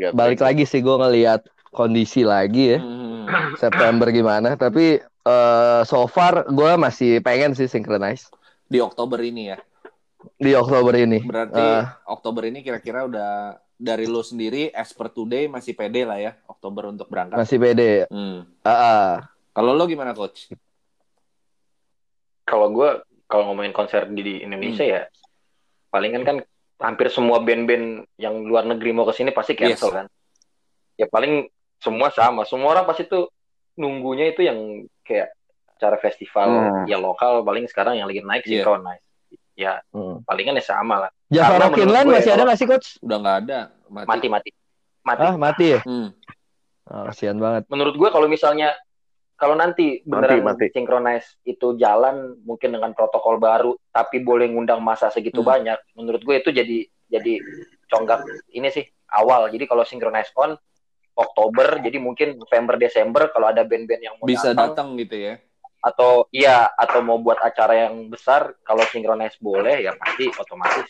eh, balik lagi sih gua ngelihat kondisi lagi ya Mhm. September gimana. Tapi eh, so far gua masih pengen sih synchronize Di Oktober ini ya. di Oktober ini. Berarti Eh. Oktober ini kira-kira udah dari lo sendiri as per today masih pede lah ya Oktober untuk berangkat. Masih pede. Hmm. Ah, ah. Kalau lo gimana coach? Kalau gue kalau ngomongin konser di, di Indonesia ya palingan kan hampir semua band-band yang luar negeri mau ke sini pasti cancel Yes. kan. Ya paling semua sama. Semua orang pasti tuh nunggunya itu yang kayak cara festival Hmm. ya lokal paling sekarang yang lagi naik Iya. synchronize. Ya Hmm. palingan ya sama lah. Java Karena Rockin' menurut Land gue masih ya, ada kalau- nggak sih coach? Udah nggak ada. Mati. Mati mati. Mati. Ah mati ya. Hmm. Oh, kasihan banget. menurut gue kalau misalnya kalau nanti beneran mati. synchronize itu jalan mungkin dengan protokol baru tapi boleh ngundang masa segitu Hmm. banyak menurut gue itu jadi jadi conggak ini sih awal jadi kalau synchronize on Oktober jadi mungkin November Desember kalau ada band-band yang mau Bisa datang datang gitu ya. atau iya atau mau buat acara yang besar kalau synchronize boleh ya pasti otomatis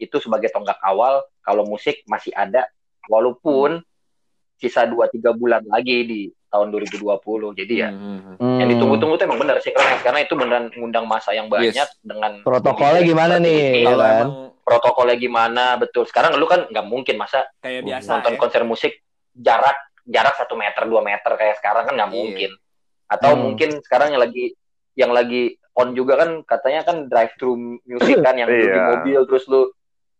itu sebagai tonggak awal kalau musik masih ada walaupun sisa 2-3 bulan lagi di tahun 2020 jadi ya Hmm. Hmm. yang ditunggu-tunggu itu emang benar synchronize karena itu beneran ngundang masa yang banyak Yes. dengan Protokolnya gimana nih? Iya ya Kalau kan? emang protokolnya gimana betul sekarang lu kan nggak mungkin masa kayak biasa nonton ya. konser musik jarak jarak satu meter dua meter kayak sekarang kan nggak Iya. mungkin atau Hmm. mungkin sekarang yang lagi yang lagi on juga kan katanya kan drive thru music kan yang lu di Iya. mobil terus lu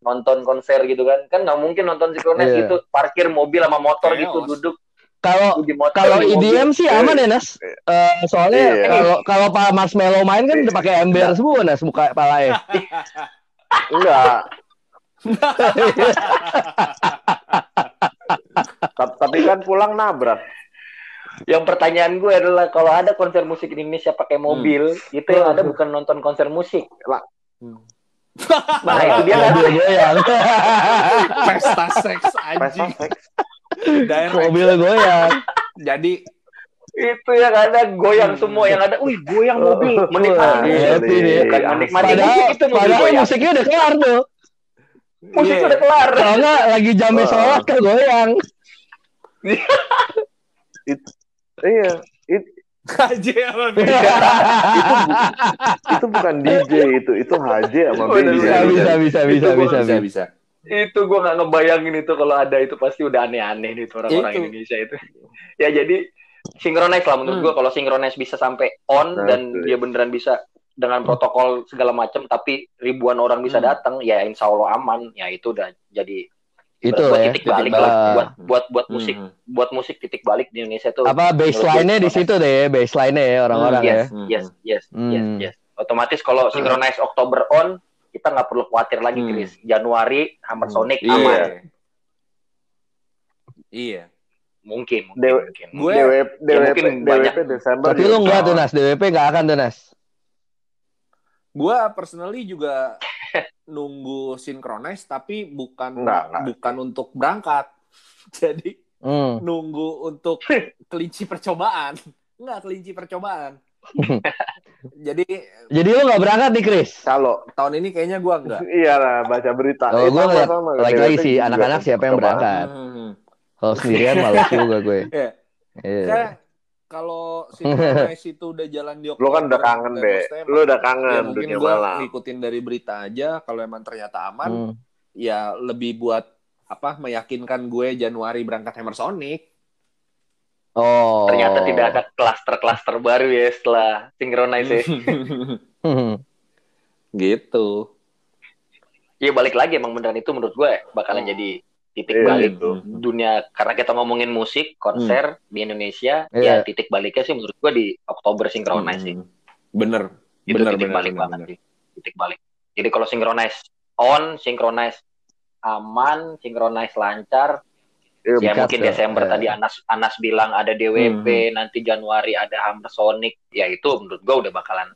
nonton konser gitu kan kan nggak mungkin nonton synchronize Iya. gitu parkir mobil sama motor Chaos. gitu duduk Kalau kalau di mobil. EDM sih aman ya Nas. Eh, soalnya Iya. kalau kalau Pak Marshmello main kan udah pakai ember semua Nas muka palanya. Enggak. Ta- Tapi kan pulang nabrak. Yang pertanyaan gue adalah kalau ada konser musik di Indonesia pakai mobil, itu yang ada bukan nonton konser musik. Nah, itu dia kan. pesta seks Pesta anjing. seks. Direct. mobil goyang. Jadi Itu yang ada goyang semua yang ada. Wih, goyang mobil. Menikmati Iya, musik. happy nih. Bukan menikmati Padahal, musik itu mobil padahal goyang. musiknya udah kelar tuh. Musik Iya. udah kelar. Kalau nggak lagi jamnya sholat ke goyang. Iya. It- aja apa itu bukan DJ itu, itu HJ sama bisa, bisa, bisa, bisa, Itu bisa, bisa bisa. bisa. Itu gue nggak ngebayangin itu kalau ada itu pasti udah aneh-aneh nih tuh orang-orang Itu. Indonesia itu. Ya jadi synchronize lah menurut Hmm. gue kalau synchronize bisa sampai on Nah, dan betul. dia beneran bisa dengan protokol segala macam tapi ribuan orang bisa Hmm. datang ya insya Allah aman ya itu udah jadi Itu buat ya. titik titik balik balik. lah buat buat buat Hmm. musik buat musik titik balik di Indonesia tuh Apa baseline-nya di situ deh, baseline-nya ya orang-orang ya. yes Hmm. yes yes yes Hmm. yes otomatis kalau synchronize Oktober on kita nggak perlu khawatir lagi Hmm. Chris Januari Hammer Sonic Iya. aman Iya. mungkin mungkin, Dewa- mungkin. Gue DWP, DWP, mungkin banyak. DWP Desember. Tapi lu enggak tuh. Nas, DWP enggak akan tuh Nas. Gua personally juga nunggu synchronize tapi bukan Enggak, enggak. bukan untuk berangkat. Jadi Hmm. nunggu untuk kelinci percobaan. Enggak kelinci percobaan. Jadi Jadi lu enggak berangkat nih, Chris? Kalau tahun ini kayaknya gua enggak. iya lah baca berita. Oh, Eh, gue sama- ngeliat sama, lagi-lagi sih anak-anak siapa yang berangkat. Hmm. Kalau sendirian malas juga gue. Iya. Iya. Kalau synchronize itu udah jalan di Lu kan udah Oktober, kangen, Be. November, Lu udah ya kangen mungkin dunia gua malam. ngikutin dari berita aja kalau emang ternyata aman Hmm. ya lebih buat apa meyakinkan gue Januari berangkat Hammer Sonic Oh. ternyata tidak ada klaster-klaster baru ya setelah synchronize ya. Hmm. gitu Iya balik lagi emang beneran itu menurut gue bakalan Oh. jadi titik Iya, balik itu. dunia karena kita ngomongin musik konser di Indonesia Iya. ya titik baliknya sih menurut gue di Oktober synchronize sih Hmm. bener itu bener titik bener balik bener, banget bener. sih titik balik jadi kalau synchronize on, synchronize aman, synchronize lancar. Iya, Ya Sikat mungkin tuh. Desember Eh. tadi Anas Anas bilang ada DWP, nanti Januari ada Hammer Sonic. Ya itu menurut gua udah bakalan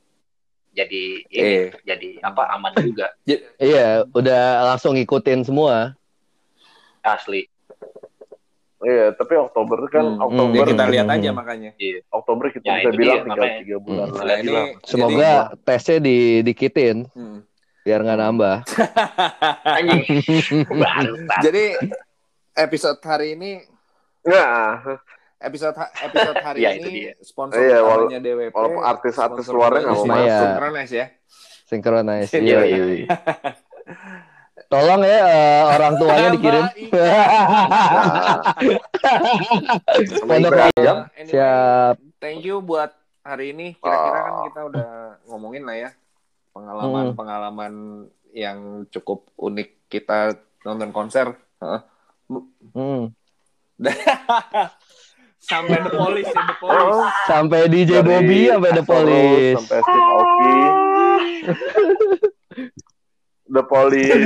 jadi ini, Eh. jadi apa aman juga Iya, udah langsung ngikutin semua. asli. Iya, tapi Oktober kan Hmm, Oktober Ya, kita Hmm. lihat aja makanya. Oktober kita Ya, bisa bilang dia, tinggal tiga bulan Hmm, lagi lah. Semoga tesnya di dikitin Hmm. biar nggak nambah. Anjing. Jadi episode hari ini Nggak, episode ha- episode hari Ya, itu ini dia. sponsor Iya, wala- utamanya DWP. walaupun artis-artis luarnya nggak mau masuk. Synchronize ya. Synchronize. Iya, Iya, iya. Tolong ya eh, orang tuanya dikirim. Pondok. Anyway, Siap. Thank you buat hari ini. Kira-kira kan Oh. kita udah ngomongin lah ya pengalaman-pengalaman yang cukup unik kita nonton konser. Heeh. Hmm. Sampai The Police ya, The Police. Oh, Sampai DJ dari Bobby sampai The Police. sampai Steve Aoki The Police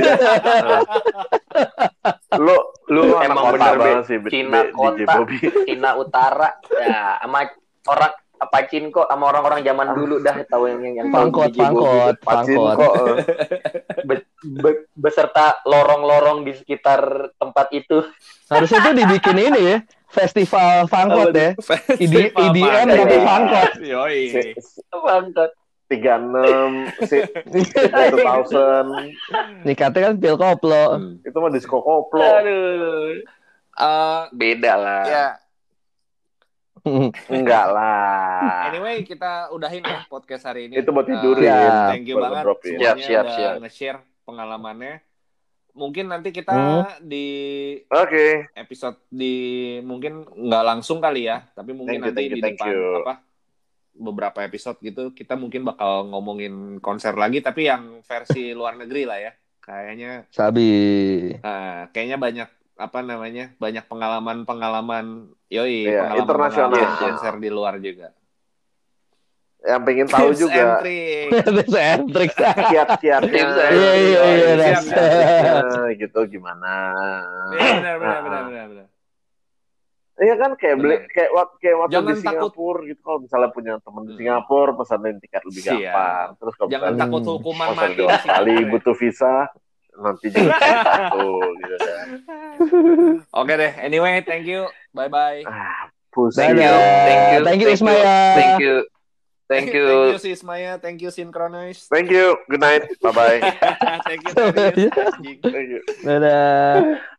lu lu anak Emang kota bener, Be. banget sih Cina DJ kota. Bobby Cina Utara ya sama orang apa Cinko sama orang-orang zaman dulu dah tahu yang yang, Pangkot, DJ pangkot, pangkot. Be- be- beserta lorong-lorong di sekitar tempat itu Harusnya tuh dibikin ini ya, festival fangkot ya. ID, Festival IDM Fangkot. tapi fangkot. Yoi. Si- Pangkot. tiga enam si two thousand Nikatnya kan pil koplo. Hmm. itu mah disco koplo aduh Eh, beda lah ya, enggak lah anyway kita udahin ya podcast hari ini. itu buat Eh, tidurin Siap. Thank you banget semuanya Siap, siap, udah siap. nge-share pengalamannya. Mungkin nanti kita Hmm. di oke episode di mungkin nggak langsung kali ya, tapi mungkin Thank you, nanti thank you, di thank depan you. apa beberapa episode gitu kita mungkin bakal ngomongin konser lagi tapi yang versi luar negeri lah ya. Kayaknya Sabi. eh, kayaknya banyak apa namanya? banyak pengalaman-pengalaman yoi, Iya, pengalaman internasional. konser di luar juga. Yang pengen tahu Tips juga Tips and Iya, iya, iya, Siap, Ras. Nah, gitu gimana Iya, benar benar benar benar benar. Iya kan kayak beli kayak waktu kayak waktu Jangan di Singapura gitu kalau misalnya punya teman di Hmm. Singapura pesanin tiket lebih Siap. gampang. Terus kalau Jangan misalnya takut hukuman mati di kali butuh visa nanti juga satu gitu kan. Oke deh, anyway, thank you. Bye bye. Ah, thank you, Thank you, thank you, Ismaya. thank you thank you Thank you, Sis Maya. Thank you, Synchronize. Thank you. Good night. Bye bye. thank you. Thank you. Dadah.